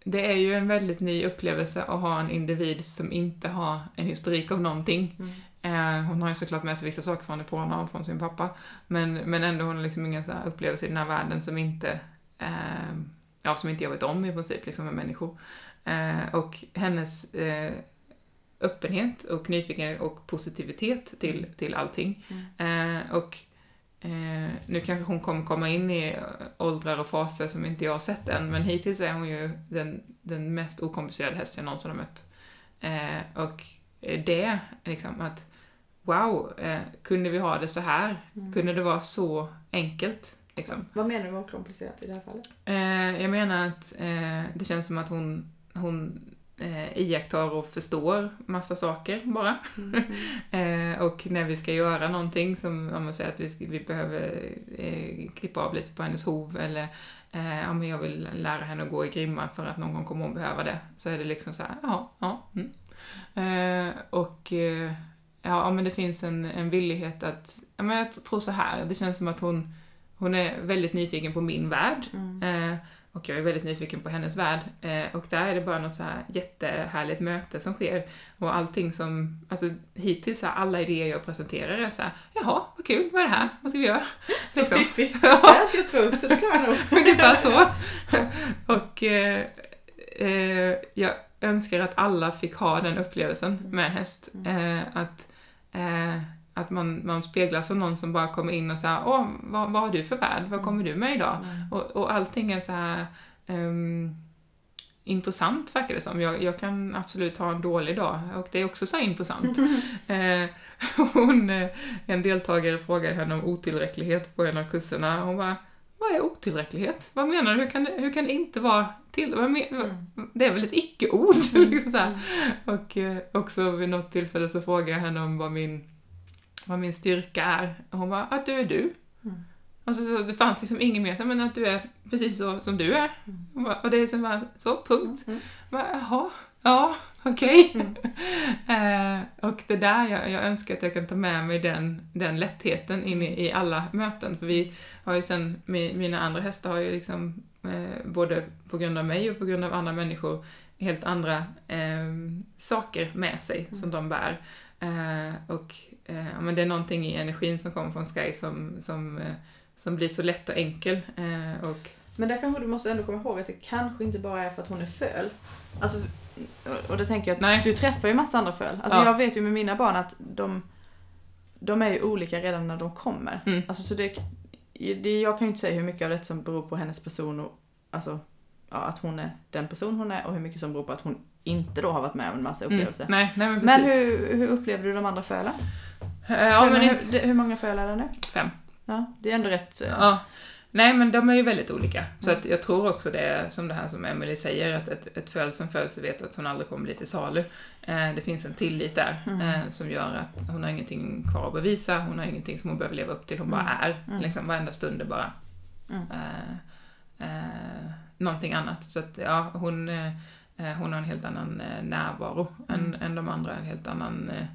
det är ju en väldigt ny upplevelse att ha en individ som inte har en historik av någonting. Eh, hon har ju såklart med sig vissa saker från Epona och från sin pappa. Men, men ändå hon har liksom ingen så upplevelse i den här världen som inte, eh, ja, som inte jag vet om i princip, liksom med människor. Eh, och hennes eh, öppenhet och nyfikenhet och positivitet till, till allting. Eh, och eh, nu kanske hon kommer komma in i åldrar och faser som inte jag har sett än, men hittills är hon ju den, den mest okomplicerade häst jag någonsin har mött. Eh, och det, liksom att wow, eh, kunde vi ha det så här? Mm. Kunde det vara så enkelt? Liksom. Vad menar du med okomplicerat i det här fallet? Eh, jag menar att eh, det känns som att hon, hon eh, iakttar och förstår massa saker bara. Eh, och när vi ska göra någonting som, om man säger att vi, vi behöver eh, klippa av lite på hennes hov eller eh, om jag vill lära henne att gå i grimma för att någon gång kommer hon behöva det. Så är det liksom så här, ja, ja. Mm. Eh, och eh, ja, men det finns en, en villighet att, ja, men jag tror så här, det känns som att hon, hon är väldigt nyfiken på min värld. Mm. Och jag är väldigt nyfiken på hennes värld. Eh, och där är det bara något så här jättehärligt möte som sker. Och allting som, alltså hittills så här, alla idéer jag presenterar är så här, jaha, vad kul, vad är det här, vad ska vi göra? Så Liksom. fiffig. Det har jag förut så det kan nog. Ungefär så. Och eh, eh, jag önskar att alla fick ha den upplevelsen med en häst. Eh, att eh, att man, man speglas av någon som bara kommer in och säger åh, vad, vad har du för värld? Vad kommer du med idag? Och, och allting är så här ehm, intressant verkar det som. Jag, jag kan absolut ha en dålig dag och det är också så intressant. eh, hon, en deltagare frågade henne om otillräcklighet på en av kurserna. Hon bara, vad är otillräcklighet? Vad menar du? Hur kan det, hur kan det inte vara till? Vad- Det är väl ett icke-ord? liksom så här. Och eh, också vid något tillfälle så frågade jag henne om vad min, vad min styrka är. Och hon bara, att du är du. Mm. Alltså, så det fanns liksom inget mer, men att du är precis så som du är. Och bara- Och det är som bara, så, punkt. Mm. Bara, Jaha, ja, okej. Mm. eh, och det där, jag, jag önskar att jag kan ta med mig den, den lättheten in i, i alla möten. För vi har ju sen, mi- mina andra hästar har ju liksom, eh, både på grund av mig och på grund av andra människor, helt andra eh, saker med sig som de bär. Eh, och eh, men det är någonting i energin som kommer från Sky som, som, eh, som blir så lätt och enkel. Eh, och Men där kanske du måste ändå komma ihåg att det kanske inte bara är för att hon är föl. Alltså, och det tänker jag att Nej. du träffar ju massa andra föl. Alltså Ja. jag vet ju med mina barn att de, de är ju olika redan när de kommer. Mm. Alltså så det, det, jag kan ju inte säga hur mycket av det som beror på hennes person och alltså ja, att hon är den person hon är och hur mycket som beror på att hon inte då har varit med om en massa upplevelser. Mm, nej, nej men Men hur, hur upplevde du de andra fölen? Eh, ja, men hur, inte, hur, många föl är det nu? fem. Ja, det är ändå rätt... eh, Ja. Nej, men de är ju väldigt olika. Så att jag tror också det som det här som Emily säger, att ett, ett föl som föds vet att hon aldrig kommer bli till salu. Eh, det finns en tillit där Mm. eh, som gör att hon har ingenting kvar att bevisa, hon har ingenting som hon behöver leva upp till, hon bara Mm. är. Mm. Liksom varenda stund är bara Mm. eh, någonting annat. Så att ja, hon, hon har en helt annan eh, närvaro än, Mm. än de andra, en helt annan eh,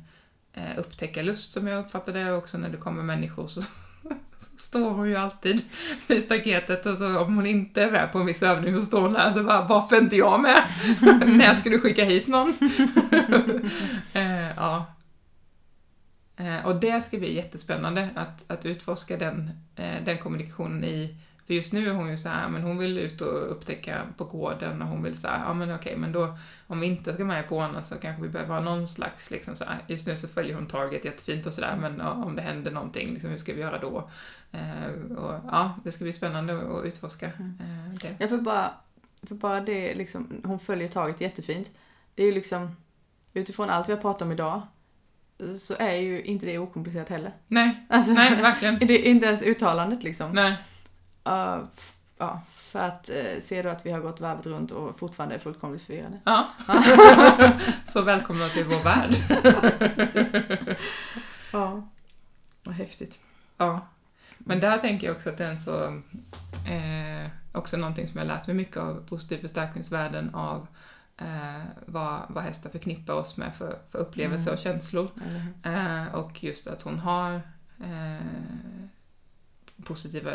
eh, upptäckarlust som jag uppfattar det. Och också när det kommer människor så, så står hon ju alltid vid staketet och så om hon inte är med på en viss övning så står hon där så bara, varför är inte jag med? när ska du skicka hit någon? eh, ja. Eh, och det ska bli jättespännande att, att utforska den, eh, den kommunikationen i för just nu är hon ju så här, men hon vill ut och upptäcka på gården och hon vill så här, ja men okej, men då om vi inte ska med på henne så kanske vi behöver ha någon slags liksom så här, just nu så följer hon Target jättefint och sådär, men ja, om det händer någonting, liksom, hur ska vi göra då? Eh, och ja, det ska bli spännande att utforska eh, det. Ja, för bara, för bara det liksom, hon följer taget jättefint. Det är ju liksom, utifrån allt vi har pratat om idag, så är ju inte det okomplicerat heller. Nej, Alltså, nej, verkligen. det är inte ens uttalandet liksom. Nej. Uh, ja, för att uh, se då att vi har gått varvet runt och fortfarande är fullkomligt förvirrade. Ja. så välkomna till vår värld. Precis. Ja. Vad häftigt. Ja. Men där tänker jag också att det är en så, eh, också någonting som jag lärt mig mycket av positiv förstärkningsvärden av eh, vad, vad hästar förknippar oss med för, för upplevelser Mm. och känslor. Hur? Eh, och just att hon har eh, positiva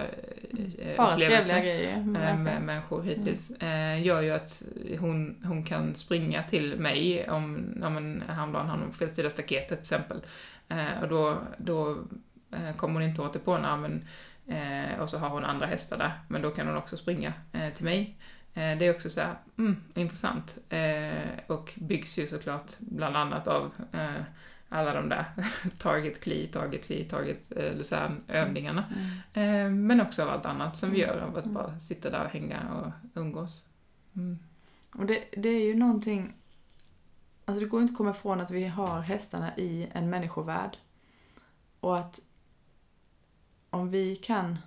eh, Bara upplevelser grejer. eh, med människor hittills eh, gör ju att hon, hon kan springa till mig om, om en häromdagen har hon på fel sida staketet till exempel. Eh, och då, då kommer hon inte åt på henne, men, eh, och så har hon andra hästar där, men då kan hon också springa till mig. Det är också så här, mm, intressant. Eh, och byggs ju såklart bland annat av eh, alla de där Target Kli, Target Kli, Target eh, Luzern övningarna. Mm. Eh, men också av allt annat som vi Mm. gör, av att Mm. bara sitta där och hänga och umgås. Mm. Och det, det är ju någonting... Alltså det går inte att komma ifrån att vi har hästarna i en människovärld. Och att om vi kan...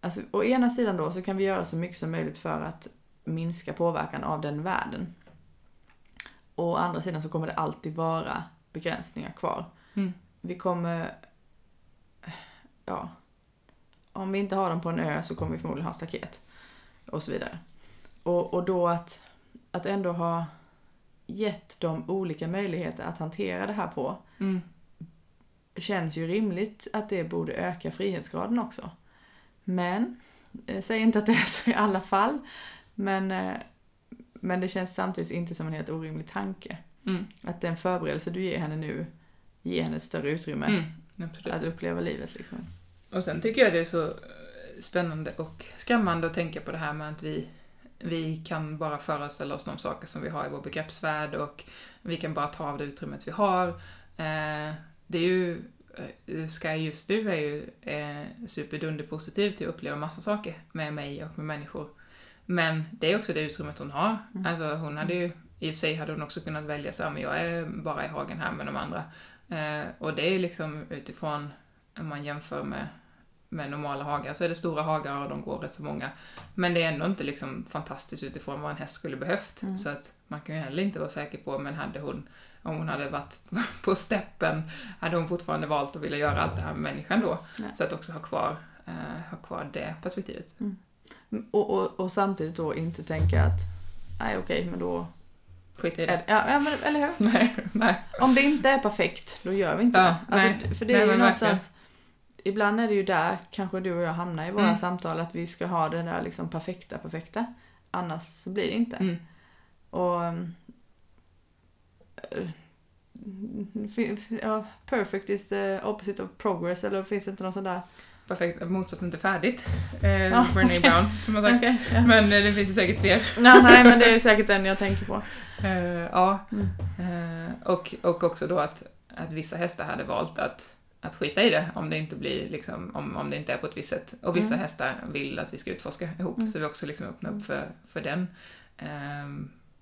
Alltså å ena sidan då så kan vi göra så mycket som möjligt för att minska påverkan av den världen. Och å andra sidan så kommer det alltid vara begränsningar kvar. Mm. Vi kommer... Ja. Om vi inte har dem på en ö så kommer vi förmodligen ha staket. Och så vidare. Och, och då att, att ändå ha gett dem olika möjligheter att hantera det här på Mm. känns ju rimligt att det borde öka frihetsgraden också. Men eh, säger inte att det är så i alla fall. Men, eh, men det känns samtidigt inte som en helt orimlig tanke. Mm. Att den förberedelse du ger henne nu ger henne ett större utrymme Mm. Att uppleva livet. Liksom. Och sen tycker jag det är så eh, spännande och skrämmande att tänka på det här med att vi, vi kan bara föreställa oss de saker som vi har i vår begreppsvärld och vi kan bara ta av det utrymmet vi har. Eh, det är ju, eh, Sky just du är ju eh, superdunderpositiv till att uppleva massa saker med mig och med människor. Men det är också det utrymmet hon har. Mm. Alltså hon hade ju, i och för sig hade hon också kunnat välja så här, men jag är bara i hagen här med de andra. Eh, och det är liksom utifrån, om man jämför med med normala hagar så är det stora hagar och de går rätt så många. Men det är ändå inte liksom fantastiskt utifrån vad en häst skulle behövt. Mm. Så att man kan ju heller inte vara säker på, men hade hon, om hon hade varit på steppen, hade hon fortfarande valt att vilja göra allt det här med människan då. Nej. Så att också ha kvar, eh, ha kvar det perspektivet. Och, och, och samtidigt då inte tänka att nej okej, men då... Skit i det. ja, men, eller hur? Nej, nej. Om det inte är perfekt, då gör vi inte Ja, det. Alltså, nej. För det Nej, är ju någonstans... Ibland är det ju där kanske du och jag hamnar i våra Mm. samtal, att vi ska ha det där liksom perfekta, perfekta. Annars så blir det inte. Mm. Och... um, eh, Ja, perfect is the opposite of progress, eller finns det inte någon sån där? Perfekt, motsatsen till färdigt. Eh, Ja, Brené okej. Brown, som har sagt. Okej, ja. Men eh, det finns ju säkert fler. nej, nej, men det är säkert den jag tänker på. Eh, ja, Mm. Eh, och, och också då att, att vissa hästar hade valt att, att skita i det om det inte blir liksom, om, om det inte är på ett visst sätt. Och vissa Mm. hästar vill att vi ska utforska ihop, Mm. så vi också liksom öppnar upp för, för den.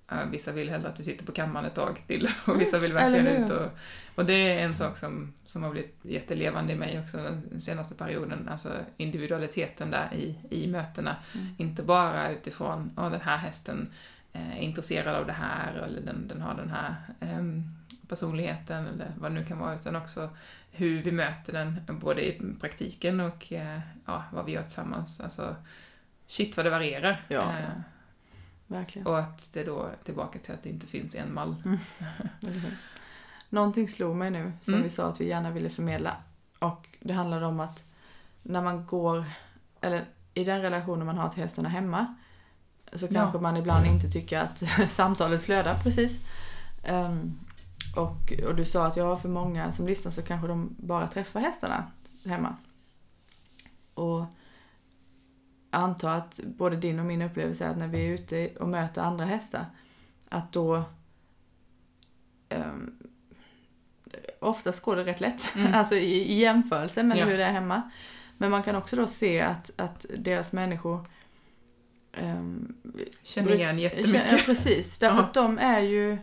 Ja, vissa vill hellre att vi sitter på kammaren ett tag till och vissa vill verkligen ut. Och, och det är en sak som, som har blivit jättelevande i mig också den senaste perioden, alltså individualiteten där i, i mötena. Mm. Inte bara utifrån, ja den här hästen eh, är intresserad av det här eller den, den har den här ehm, personligheten eller vad det nu kan vara, utan också hur vi möter den, både i praktiken och eh, ja, vad vi gör tillsammans. Alltså, shit vad det varierar. Ja. Eh, Verkligen. och att det då, tillbaka till att det inte finns en mall. Hur? Någonting slog mig nu som Mm. vi sa att vi gärna ville förmedla. Och det handlar om att när man går, eller i den relationen man har till hästarna hemma, så Ja. kanske man ibland inte tycker att samtalet flödar precis. Ehm, och, och du sa att ja, för många som lyssnar så kanske de bara träffar hästarna hemma. Och jag antar att både din och min upplevelse är att när vi är ute och möter andra hästar, att då um, oftast går det rätt lätt. Mm. alltså i, i jämförelse med Ja. hur det är hemma. Men man kan också då se att, att deras människor um, Känner igen Ja, jättemycket. precis. Därför att de är ju...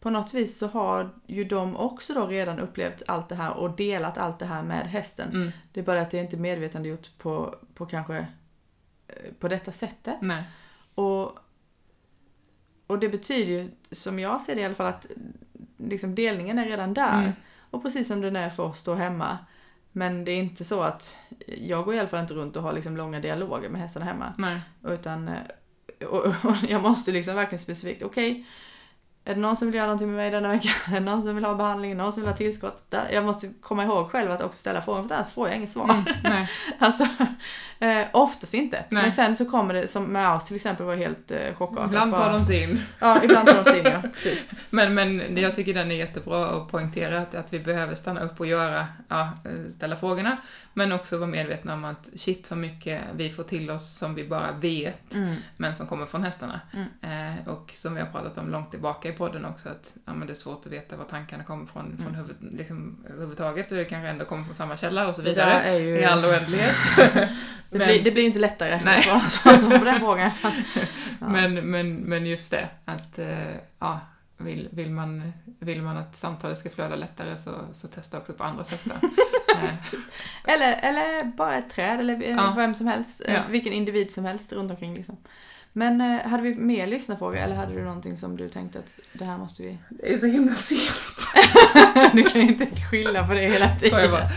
På något vis så har ju de också då redan upplevt allt det här och delat allt det här med hästen. Mm. Det är bara att det inte är medvetandegjort på, på kanske på detta sättet. Nej. Och, och det betyder ju, som jag ser det i alla fall, att liksom delningen är redan där. Mm. Och precis som den är för oss då hemma. Men det är inte så att, jag går i alla fall inte runt och har liksom långa dialoger med hästarna hemma. Nej. Utan, eh, och, och jag måste liksom verkligen specifikt, okej, är det någon som vill göra någonting med mig denna veckan? Är det någon som vill ha behandling? Någon som vill ha tillskott? Där, jag måste komma ihåg själv att också ställa frågan, för annars får jag inget svar. Mm. Nej. Alltså, eh, oftast inte. Nej. Men sen så kommer det, som med oss till exempel, var helt eh, chockartat. Ibland Bara- tar de sig in. Ja, ibland tar de sig in, ja. Precis. Men, men jag tycker den är jättebra att poängtera att, att vi behöver stanna upp och göra, ja, eh, ställa frågorna. Men också vara medvetna om att shit vad mycket vi får till oss som vi bara vet, Mm. men som kommer från hästarna. Mm. Eh, och som vi har pratat om långt tillbaka i podden också, att ja, men det är svårt att veta var tankarna kommer från, från Mm. huvud, liksom, överhuvudtaget och det kanske ändå kommer från samma källa och så vidare. är ju... I all oändlighet. Det, blir, det blir inte lättare Nej. att svara på den frågan. Ja. Men, men, men just det, att eh, ja, vill, vill, man, vill man att samtalet ska flöda lättare så, så testa också på andras hästar. Eller, eller bara ett träd eller Ja. vem som helst. eh, Ja. Vilken individ som helst runt omkring liksom. Men eh, hade vi mer lyssnarfrågor eller hade du någonting som du tänkte att det här måste vi... det är så himla sent. du kan ju inte skylla på det hela tiden. bara.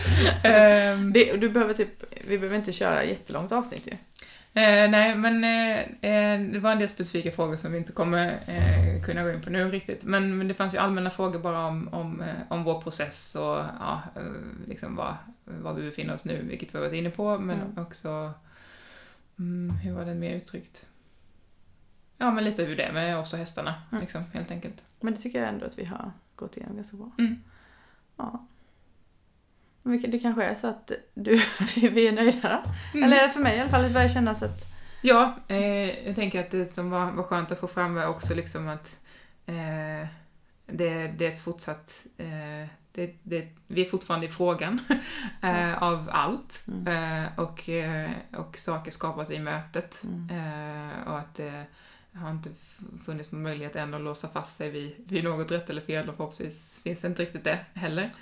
Ehm, Det, du behöver typ, vi behöver inte köra jättelångt avsnitt ju. Eh, nej, men eh, eh, det var en del specifika frågor som vi inte kommer eh, kunna gå in på nu riktigt. Men, men det fanns ju allmänna frågor bara om, om, eh, om vår process och ja, eh, liksom var, var vi befinner oss nu, vilket vi har varit inne på, men Mm. också mm, hur var den mer uttryckt? Ja, men lite hur det är med oss och hästarna, Mm. liksom, helt enkelt. Men det tycker jag ändå att vi har gått igenom ganska bra. Mm. Ja. Men det kanske är så att du, vi är nöjda? Mm. Eller för mig i alla fall, det börjar kännas att... Ja, eh, jag tänker att det som var, var skönt att få fram var också liksom att eh, det, det är ett fortsatt... Eh, det, det, vi är fortfarande i frågan eh, av allt. Mm. Eh, och, eh, och saker skapas i mötet. Mm. Och att har inte funnits någon möjlighet än att låsa fast sig vid, vid något rätt eller fel och förhoppningsvis finns det inte riktigt det heller.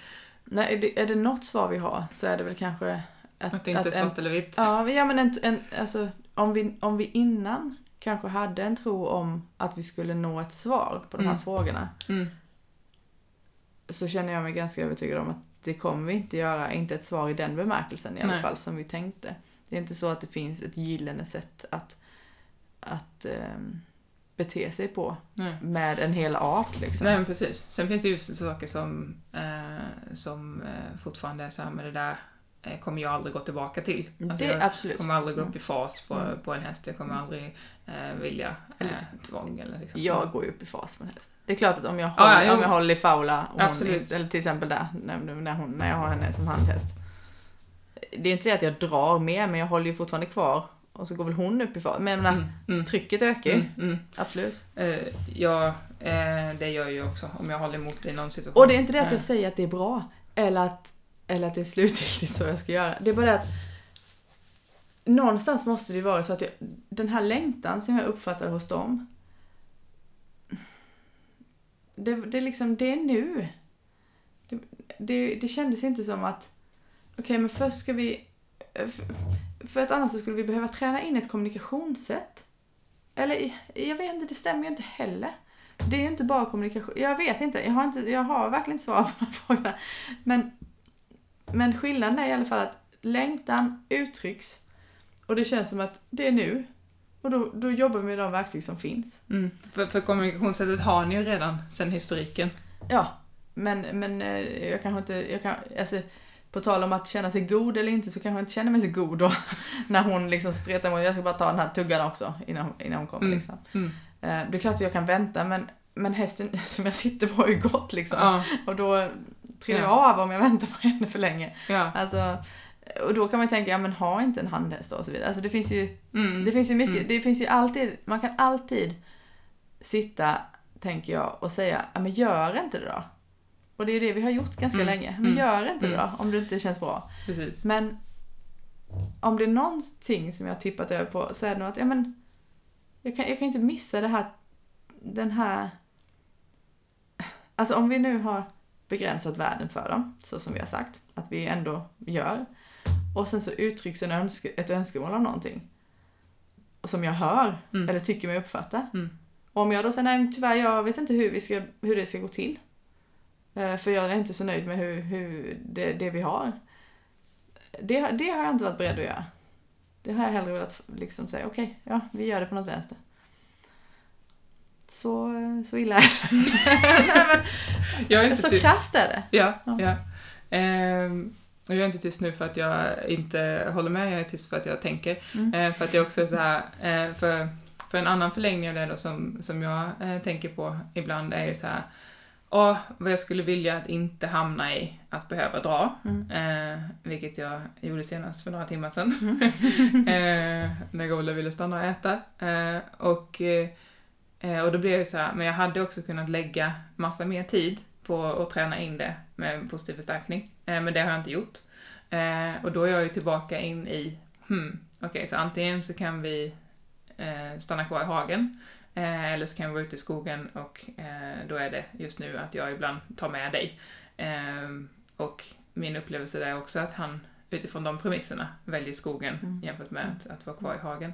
Nej, är det, är det något svar vi har så är det väl kanske att, Att det inte är en, svart eller vitt. Ja, ja men en, en, alltså, om, vi, om vi innan kanske hade en tro om att vi skulle nå ett svar på de här Mm. frågorna Mm. så känner jag mig ganska övertygad om att det kommer vi inte göra, inte ett svar i den bemärkelsen i alla Nej. fall som vi tänkte. Det är inte så att det finns ett gyllene sätt att, att ehm, bete sig på Nej. med en hel art liksom. Nej men precis. Sen finns det ju saker som, eh, som eh, fortfarande är så här med det där eh, kommer jag aldrig gå tillbaka till. Alltså, det jag absolut. kommer aldrig gå upp i fas på, Mm. på en häst. Jag kommer aldrig eh, vilja eh, tvång eller liksom. Jag går ju upp i fas med en häst. Det är klart att om jag Ja, håller, ja, jo. om jag håller i Faula, hon, eller till exempel där, när, när, hon, när jag har henne som handhäst. Det är inte det att jag drar med, men jag håller ju fortfarande kvar. Och så går väl hon upp i fas. Men jag menar, Mm, mm, trycket ökar ju. mm, mm. Absolut. Eh, ja, eh, det gör jag ju också om jag håller emot i någon situation. Och det är inte det att jag Eh, säger att det är bra. Eller att, eller att det är slutgiltigt så jag ska göra. Det är bara det att någonstans måste det vara så att jag, den här längtan som jag uppfattade hos dem. Det, det är liksom, det är nu. Det, det, det kändes inte som att, okej men först ska vi, för, att annars så skulle vi behöva träna in ett kommunikationssätt. Eller jag vet inte, det stämmer ju inte heller. Det är ju inte bara kommunikation. Jag vet inte. Jag har, inte, jag har verkligen inte svar på den här frågan. Men, men skillnaden är i alla fall att längtan uttrycks och det känns som att det är nu. Och då, då jobbar vi med de verktyg som finns. Mm. För, för kommunikationssättet har ni ju redan sen historiken. Ja, men, men eh, jag kanske inte... Jag kan, alltså, på tal om att känna sig god eller inte så kanske jag inte känner mig så god då. när hon liksom stretar emot. Jag ska bara ta den här tuggan också innan, innan hon kommer. Mm. Liksom. Mm. Eh, det är klart att jag kan vänta men, men hästen som jag sitter på har ju gått liksom. Ja, Och då trillar jag Ja. av om jag väntar på henne för länge. ja. Alltså, och då kan man ju tänka, ja men ha inte en handhäst då och så vidare. Alltså det finns ju, Mm. det finns ju mycket, Mm. det finns ju alltid, man kan alltid sitta, tänker jag, och säga, ja men gör inte det då. Och det är ju det vi har gjort ganska Mm. länge. Men Mm. gör inte det Mm. då, om det inte känns bra. Precis. Men om det är någonting som jag har tippat över på så är det nog att, ja men, jag kan, jag kan inte missa det här, den här, alltså om vi nu har begränsat världen för dem, så som vi har sagt, att vi ändå gör, och sen så uttrycks en önske, ett önskemål om någonting, som jag hör, Mm. eller tycker mig uppfatta. Mm. Och om jag då säger, nej tyvärr, jag vet inte hur, vi ska, hur det ska gå till. Eh, För jag är inte så nöjd med hur, hur det, det vi har. Det, det har jag inte varit beredd att göra. Det har jag hellre velat liksom säga, okej, ja, vi gör det på något vänster. Så, så illa är det. Nej, men, Jag är inte så tyst. krasst är det. Ja, Ja. ja. Ehm, jag är inte tyst nu för att jag inte håller med, jag är tyst för att jag tänker. Mm. Eh, för att är också så här, eh, för, för en annan förlängning av det då som, som jag eh, tänker på ibland är ju så här, åh, vad jag skulle vilja att inte hamna i att behöva dra. Mm. Eh, vilket jag gjorde senast för några timmar sedan. Mm. eh, när Olle ville stanna och äta. Eh, och, eh, och då blev det så här, men jag hade också kunnat lägga massa mer tid på att träna in det med positiv förstärkning. Eh, men det har jag inte gjort. Eh, och då är jag ju tillbaka in i, hmm, okej, så antingen så kan vi stanna kvar i hagen, eh, eller så kan vi vara ute i skogen och eh, då är det just nu att jag ibland tar med dig. Eh, och min upplevelse där är också att han utifrån de premisserna väljer skogen Mm. jämfört med att, att vara kvar i hagen.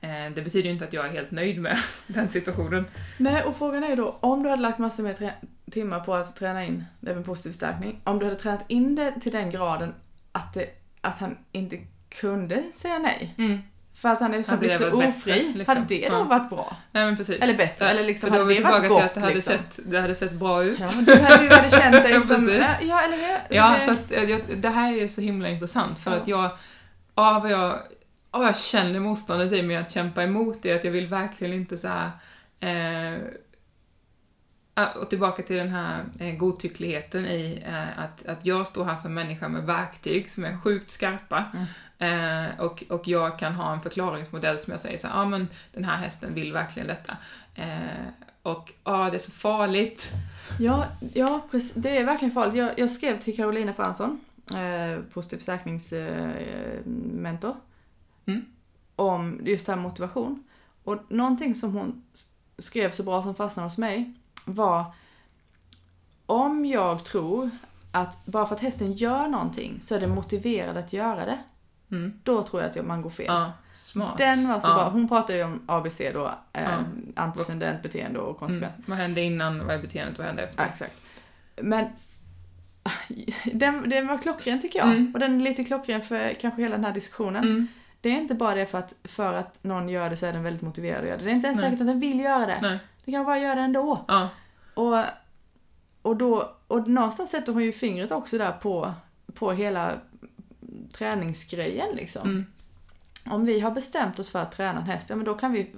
Eh, det betyder ju inte att jag är helt nöjd med den situationen. Nej, och frågan är ju då, om du hade lagt massor med timmar på att träna in det med positiv förstärkning, om du hade tränat in det till den graden att, det, att han inte kunde säga nej, för att han är så, blivit det så ofri, liksom? hade det då Ja. varit bra? Nej men precis. Eller bättre, eller liksom, hade det varit tillbaka till gott att det hade, liksom? sett, det hade sett bra ut. Ja, du hade hade känt dig Ja, som... Ja, ja, eller hur? Så Ja, det, så att, eh, jag, det här är så himla intressant för Ja. att jag, av vad jag jag känner motståndet i mig att kämpa emot det, att jag vill verkligen inte så här, eh, och tillbaka till den här eh, godtyckligheten i eh, att, att jag står här som människa med verktyg som är sjukt skarpa. Mm. Eh, och, och jag kan ha en förklaringsmodell som jag säger så ja ah, men den här hästen vill verkligen detta. Och ja, ah, det är så farligt. Ja, ja precis, det är verkligen farligt. Jag, jag skrev till Carolina Fransson, eh, positiv försäkringsmentor, mm. om just det här motivation. Och någonting som hon skrev så bra som fastnade hos mig var om jag tror att bara för att hästen gör någonting så är den motiverad att göra det. Mm. Då tror jag att man går fel. Ja, smart. Den var så ja. bra. Hon pratar ju om ABC då, eh, ja. antecedent beteende och konsekvent. Mm. Vad hände innan, vad är beteendet, vad hände efter? Exakt. Men den, den var klockren tycker jag. Mm. Och den är lite klockren för kanske hela den här diskussionen. Mm. Det är inte bara det för att, för att någon gör det så är den väldigt motiverad att göra det. Det är inte ens Nej. säkert att den vill göra det. Nej. Det kan bara göra det ändå. Ja. Och, och, då, och någonstans sätter hon ju fingret också där på, på hela träningsgrejen liksom. Mm. Om vi har bestämt oss för att träna en häst, ja men då kan vi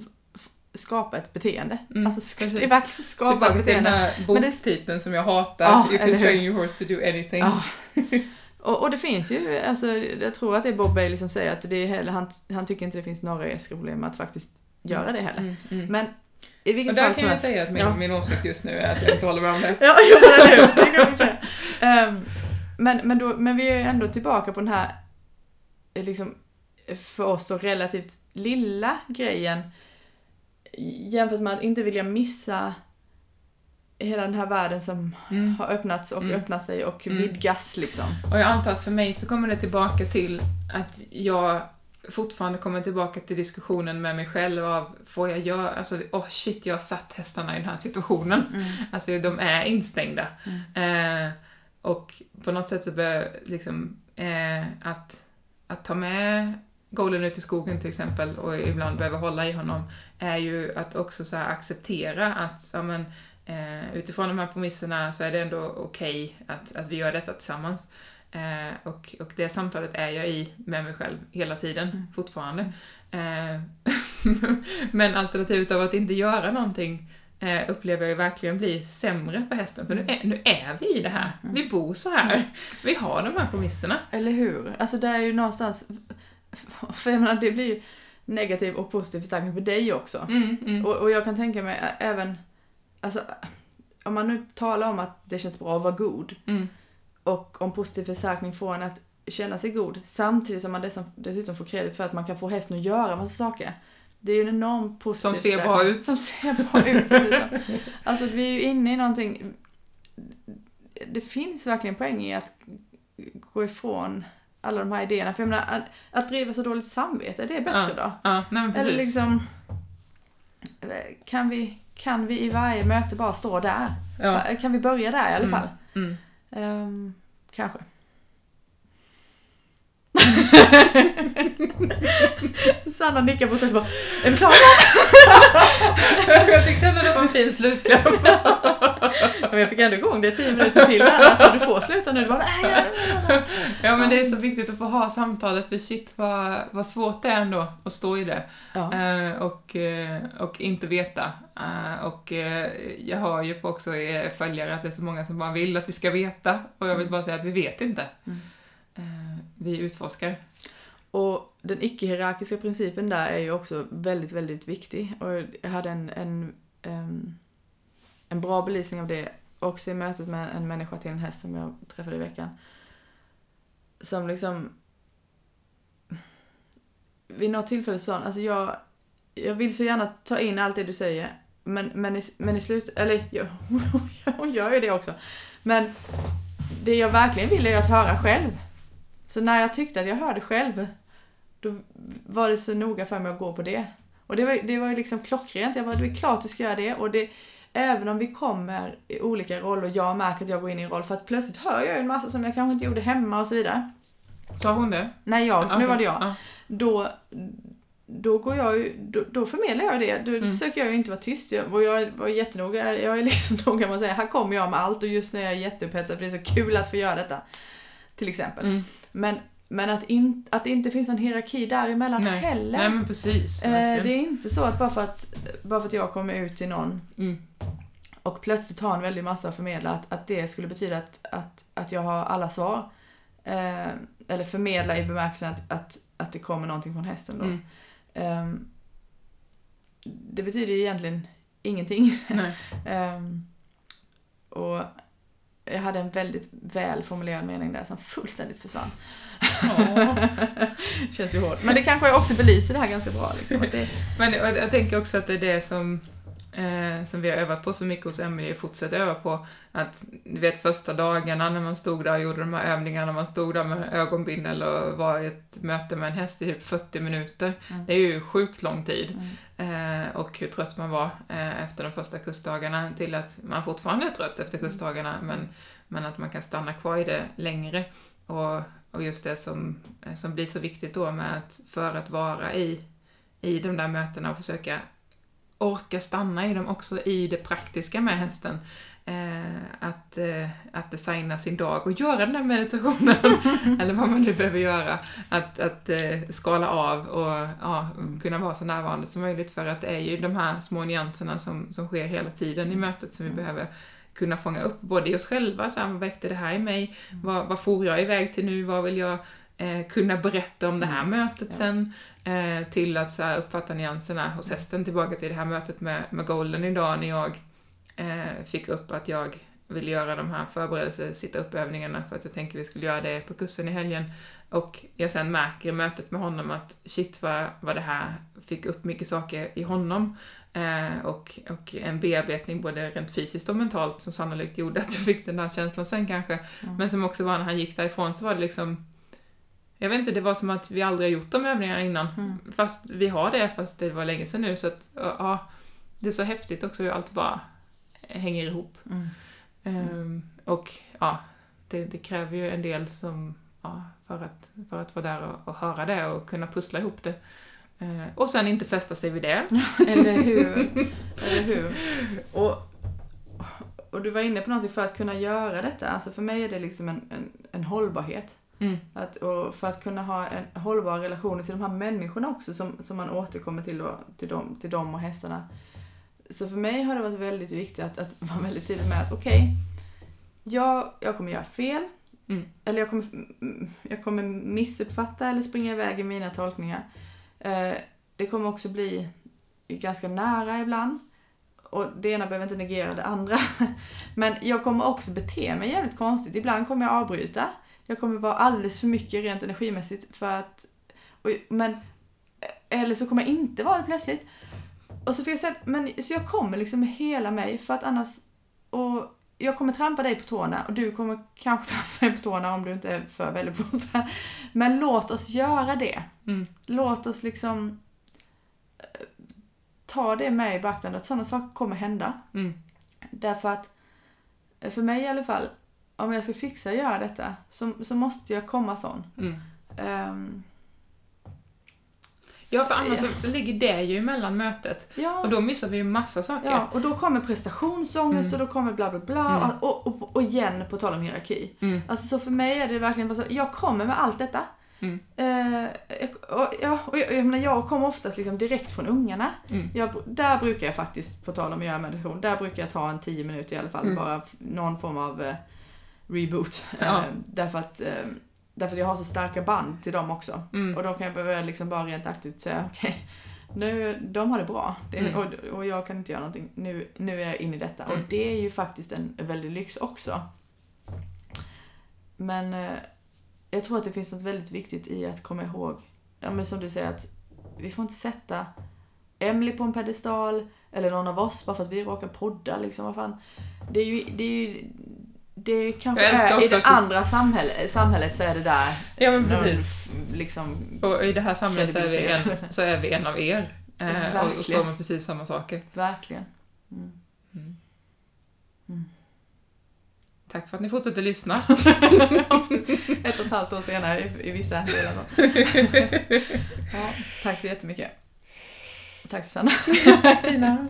skapa ett beteende. Mm, alltså ska, det är verkligen skapa ett beteende. Den här boktiteln som jag hatar, ah, You can train your horse to do anything. Ah. och, och, det finns ju, alltså jag tror att det är Bob Bailey som säger att det är heller, han, han tycker inte det finns några etiska problem med att faktiskt göra det heller. Mm, mm. Men i vilket och där fall kan jag helst. säga att min, ja. min åsikt just nu är att jag inte håller med om det. ja, hur? Det kan vi säga. Um, men, men, då, men vi är ju ändå tillbaka på den här, eh, liksom, för oss så relativt lilla grejen jämfört med att inte vilja missa hela den här världen som mm. har öppnats och mm. öppnar sig och mm. vidgas liksom. Och jag antar att för mig så kommer det tillbaka till att jag fortfarande kommer tillbaka till diskussionen med mig själv av, får jag göra, alltså oh shit, jag har satt hästarna i den här situationen. Mm. Alltså de är instängda. Mm. Eh, och på något sätt så bör liksom, eh, att, att ta med Golden ut i skogen till exempel och ibland behöver hålla i honom är ju att också så acceptera att ja, men, eh, utifrån de här premisserna så är det ändå okej okay att, att vi gör detta tillsammans. Eh, och, och det samtalet är jag i med mig själv hela tiden, mm. fortfarande. Eh, men alternativet av att inte göra någonting eh, upplever jag verkligen blir sämre för hästen, för nu är, nu är vi i det här. Mm. Vi bor så här. Mm. Vi har de här premisserna. Eller hur? Alltså det är ju någonstans, för jag menar, det blir ju negativ och positiv förstärkning för dig också. Mm, mm. Och, och jag kan tänka mig även, alltså om man nu talar om att det känns bra att vara god, mm och om positiv förstärkning får en att känna sig god samtidigt som man dessutom får kredit för att man kan få hästen att göra massa saker. Det är ju en enorm positiv Som ser bra ut. Som ser bra ut. alltså vi är ju inne i någonting. Det finns verkligen poäng i att gå ifrån alla de här idéerna. För jag menar, att, att driva så dåligt samvete, det är bättre ja, då. Ja, nej, men precis. Eller liksom, kan vi, kan vi i varje möte bara stå där? Ja. Kan vi börja där i alla mm, fall? Mm, mm. Um, kanske. Sanna nickar på sig bara, är vi klara? jag tyckte ändå det var en fin slutkläm. men jag fick ändå igång det tio minuter till här. Alltså du får sluta nu. Bara, ja men det är så viktigt att få ha samtalet för shit vad, vad svårt det är ändå att stå i det. Ja. Uh, och, uh, och inte veta. Uh, och jag hör ju på också följare att det är så många som bara vill att vi ska veta. Och jag vill bara säga att vi vet inte. Mm vi utforskar. Och den icke-hierarkiska principen där är ju också väldigt, väldigt viktig. Och jag hade en, en, en bra belysning av det också i mötet med en människa till en häst som jag träffade i veckan. Som liksom vid något tillfälle sa han, alltså jag, jag vill så gärna ta in allt det du säger, men, men, i, men i slut, eller ja, hon gör ju det också. Men det jag verkligen vill är att höra själv. Så när jag tyckte att jag hörde själv då var det så noga för mig att gå på det. Och det var, det var ju liksom klockrent. Jag bara, det är klart du ska göra det. Och det, även om vi kommer i olika roller och jag märker att jag går in i en roll, för att plötsligt hör jag en massa som jag kanske inte gjorde hemma och så vidare. Sa hon det? Nej, jag. Okay. Nu var det jag. Ah. Då, då går jag ju, då, då förmedlar jag det. Då mm. försöker jag ju inte vara tyst. Jag, och jag var jättenoga, jag är liksom noga med att säga, här kommer jag med allt och just nu är jag jätteupphetsad för det är så kul att få göra detta. Till exempel. Mm. Men men att, in, att det inte finns någon hierarki däremellan Nej. heller. Nej men precis. Eh, det är inte så att bara för att, bara för att jag kommer ut till någon Mm. och plötsligt har en väldig massa att förmedla, att, att det skulle betyda att, att, att jag har alla svar. Eh, eller förmedla i bemärkelsen att, att, att det kommer någonting från hästen då. Mm. Ehm, det betyder egentligen ingenting. Nej. Ehm, och jag hade en väldigt väl formulerad mening där som fullständigt försvann. Känns ju hårt. Men det kanske också belyser det här ganska bra. Liksom, det, Men jag tänker också att det är det som, eh, som vi har övat på så mycket hos Emelie och fortsätter öva på. Att du vet första dagarna när man stod där och gjorde de här övningarna, man stod där med ögonbindel och var i ett möte med en häst i typ 40 minuter. Mm. Det är ju sjukt lång tid. mm, Eh, och hur trött man var eh, efter de första kustdagarna till att man fortfarande är trött efter kustdagarna men, men att man kan stanna kvar i det längre. Och, och just det som, eh, som blir så viktigt då med att för att vara i, i de där mötena och försöka orka stanna i dem också i det praktiska med hästen. Eh, att, eh, att designa sin dag och göra den där meditationen, eller vad man nu behöver göra. Att, att eh, skala av och ja, kunna vara så närvarande som möjligt för att det är ju de här små nyanserna som, som sker hela tiden i mötet som vi behöver kunna fånga upp, både i oss själva, så här, vad väckte det här i mig? Vad, vad får jag iväg till nu? Vad vill jag eh, kunna berätta om det här mötet sen? Eh, till att så här, uppfatta nyanserna hos hästen, tillbaka till det här mötet med, med Golden idag när jag eh, fick upp att jag ville göra de här förberedelse sitta upp-övningarna för att jag tänkte vi skulle göra det på kursen i helgen. Och jag sen märker i mötet med honom att shit vad, vad det här fick upp mycket saker i honom. Eh, och, och en bearbetning både rent fysiskt och mentalt som sannolikt gjorde att jag fick den där känslan sen kanske. Mm. Men som också var när han gick därifrån så var det liksom jag vet inte, det var som att vi aldrig har gjort de övningarna innan. Mm. Fast vi har det, fast det var länge sedan nu. Så att, ja, det är så häftigt också hur allt bara hänger ihop. Mm. Ehm, och ja, det, det kräver ju en del som, ja, för, att, för att vara där och, och höra det och kunna pussla ihop det. Ehm, och sen inte fästa sig vid det. Eller hur? Eller hur? Och, och du var inne på någonting för att kunna göra detta. Alltså för mig är det liksom en, en, en hållbarhet. Mm. Att, och för att kunna ha en hållbar relation till de här människorna också som, som man återkommer till, då, till, dem, till dem och hästarna. Så för mig har det varit väldigt viktigt att, att vara väldigt tydlig med att okej, jag, jag kommer göra fel. Mm. Eller jag kommer, mm, jag kommer missuppfatta eller springa iväg i mina tolkningar. Eh, det kommer också bli ganska nära ibland. Och det ena behöver inte negera det andra. Men jag kommer också bete mig jävligt konstigt. Ibland kommer jag avbryta. Jag kommer vara alldeles för mycket rent energimässigt för att... Och, men, eller så kommer jag inte vara det plötsligt. Och så, får jag säga, att- men, så jag kommer liksom med hela mig för att annars... Och jag kommer trampa dig på tårna och du kommer kanske trampa mig på tårna om du inte är för väldigt fort. Men låt oss göra det. Mm. Låt oss liksom eh, ta det med i beaktande att sådana saker kommer hända. Mm. Därför att, eh, för mig i alla fall, om jag ska fixa att göra detta så, så måste jag komma sån. Mm. Ehm, Ja, för annars så, så ligger det ju emellan mötet. ja, Och då missar vi ju massa saker. ja, och då kommer prestationsångest Mm. och då kommer bla bla bla. Mm. Och, och, och igen, på tal om hierarki. Mm. Alltså så för mig är det verkligen bara så, jag kommer med allt detta. Mm. Jag- och, ja, och jag, jag, menar, jag kommer oftast liksom direkt från ungarna. Mm. Jag, där brukar jag faktiskt, på tal om att göra meditation, där brukar jag ta en tio minuter i alla fall. Mm. Bara någon form av eh, reboot. Ja. Eh, därför, att, eh, därför att jag har så starka band till dem också. Mm. Och då kan jag behöva liksom bara rent aktivt säga okej, nu, de har det bra. Det, Mm. och, och jag kan inte göra någonting. Nu, nu är jag inne i detta. Mm. Och det är ju faktiskt en väldig lyx också. Men eh, jag tror att det finns något väldigt viktigt i att komma ihåg, ja men som du säger att vi får inte sätta Emily på en pedestal eller någon av oss bara för att vi råkar podda liksom. Vad fan. Det är ju, det är ju det kanske är, i det andra samhället, samhället så är det där Ja, men precis. liksom Och i det här samhället så är vi en, så är vi en av er. Eh, och, och står med precis samma saker. verkligen. Mm. Mm. Mm. Tack för att ni fortsätter lyssna. Ett och ett halvt år senare i, i vissa delar. ja, tack så jättemycket. Tack Susanna. Fina.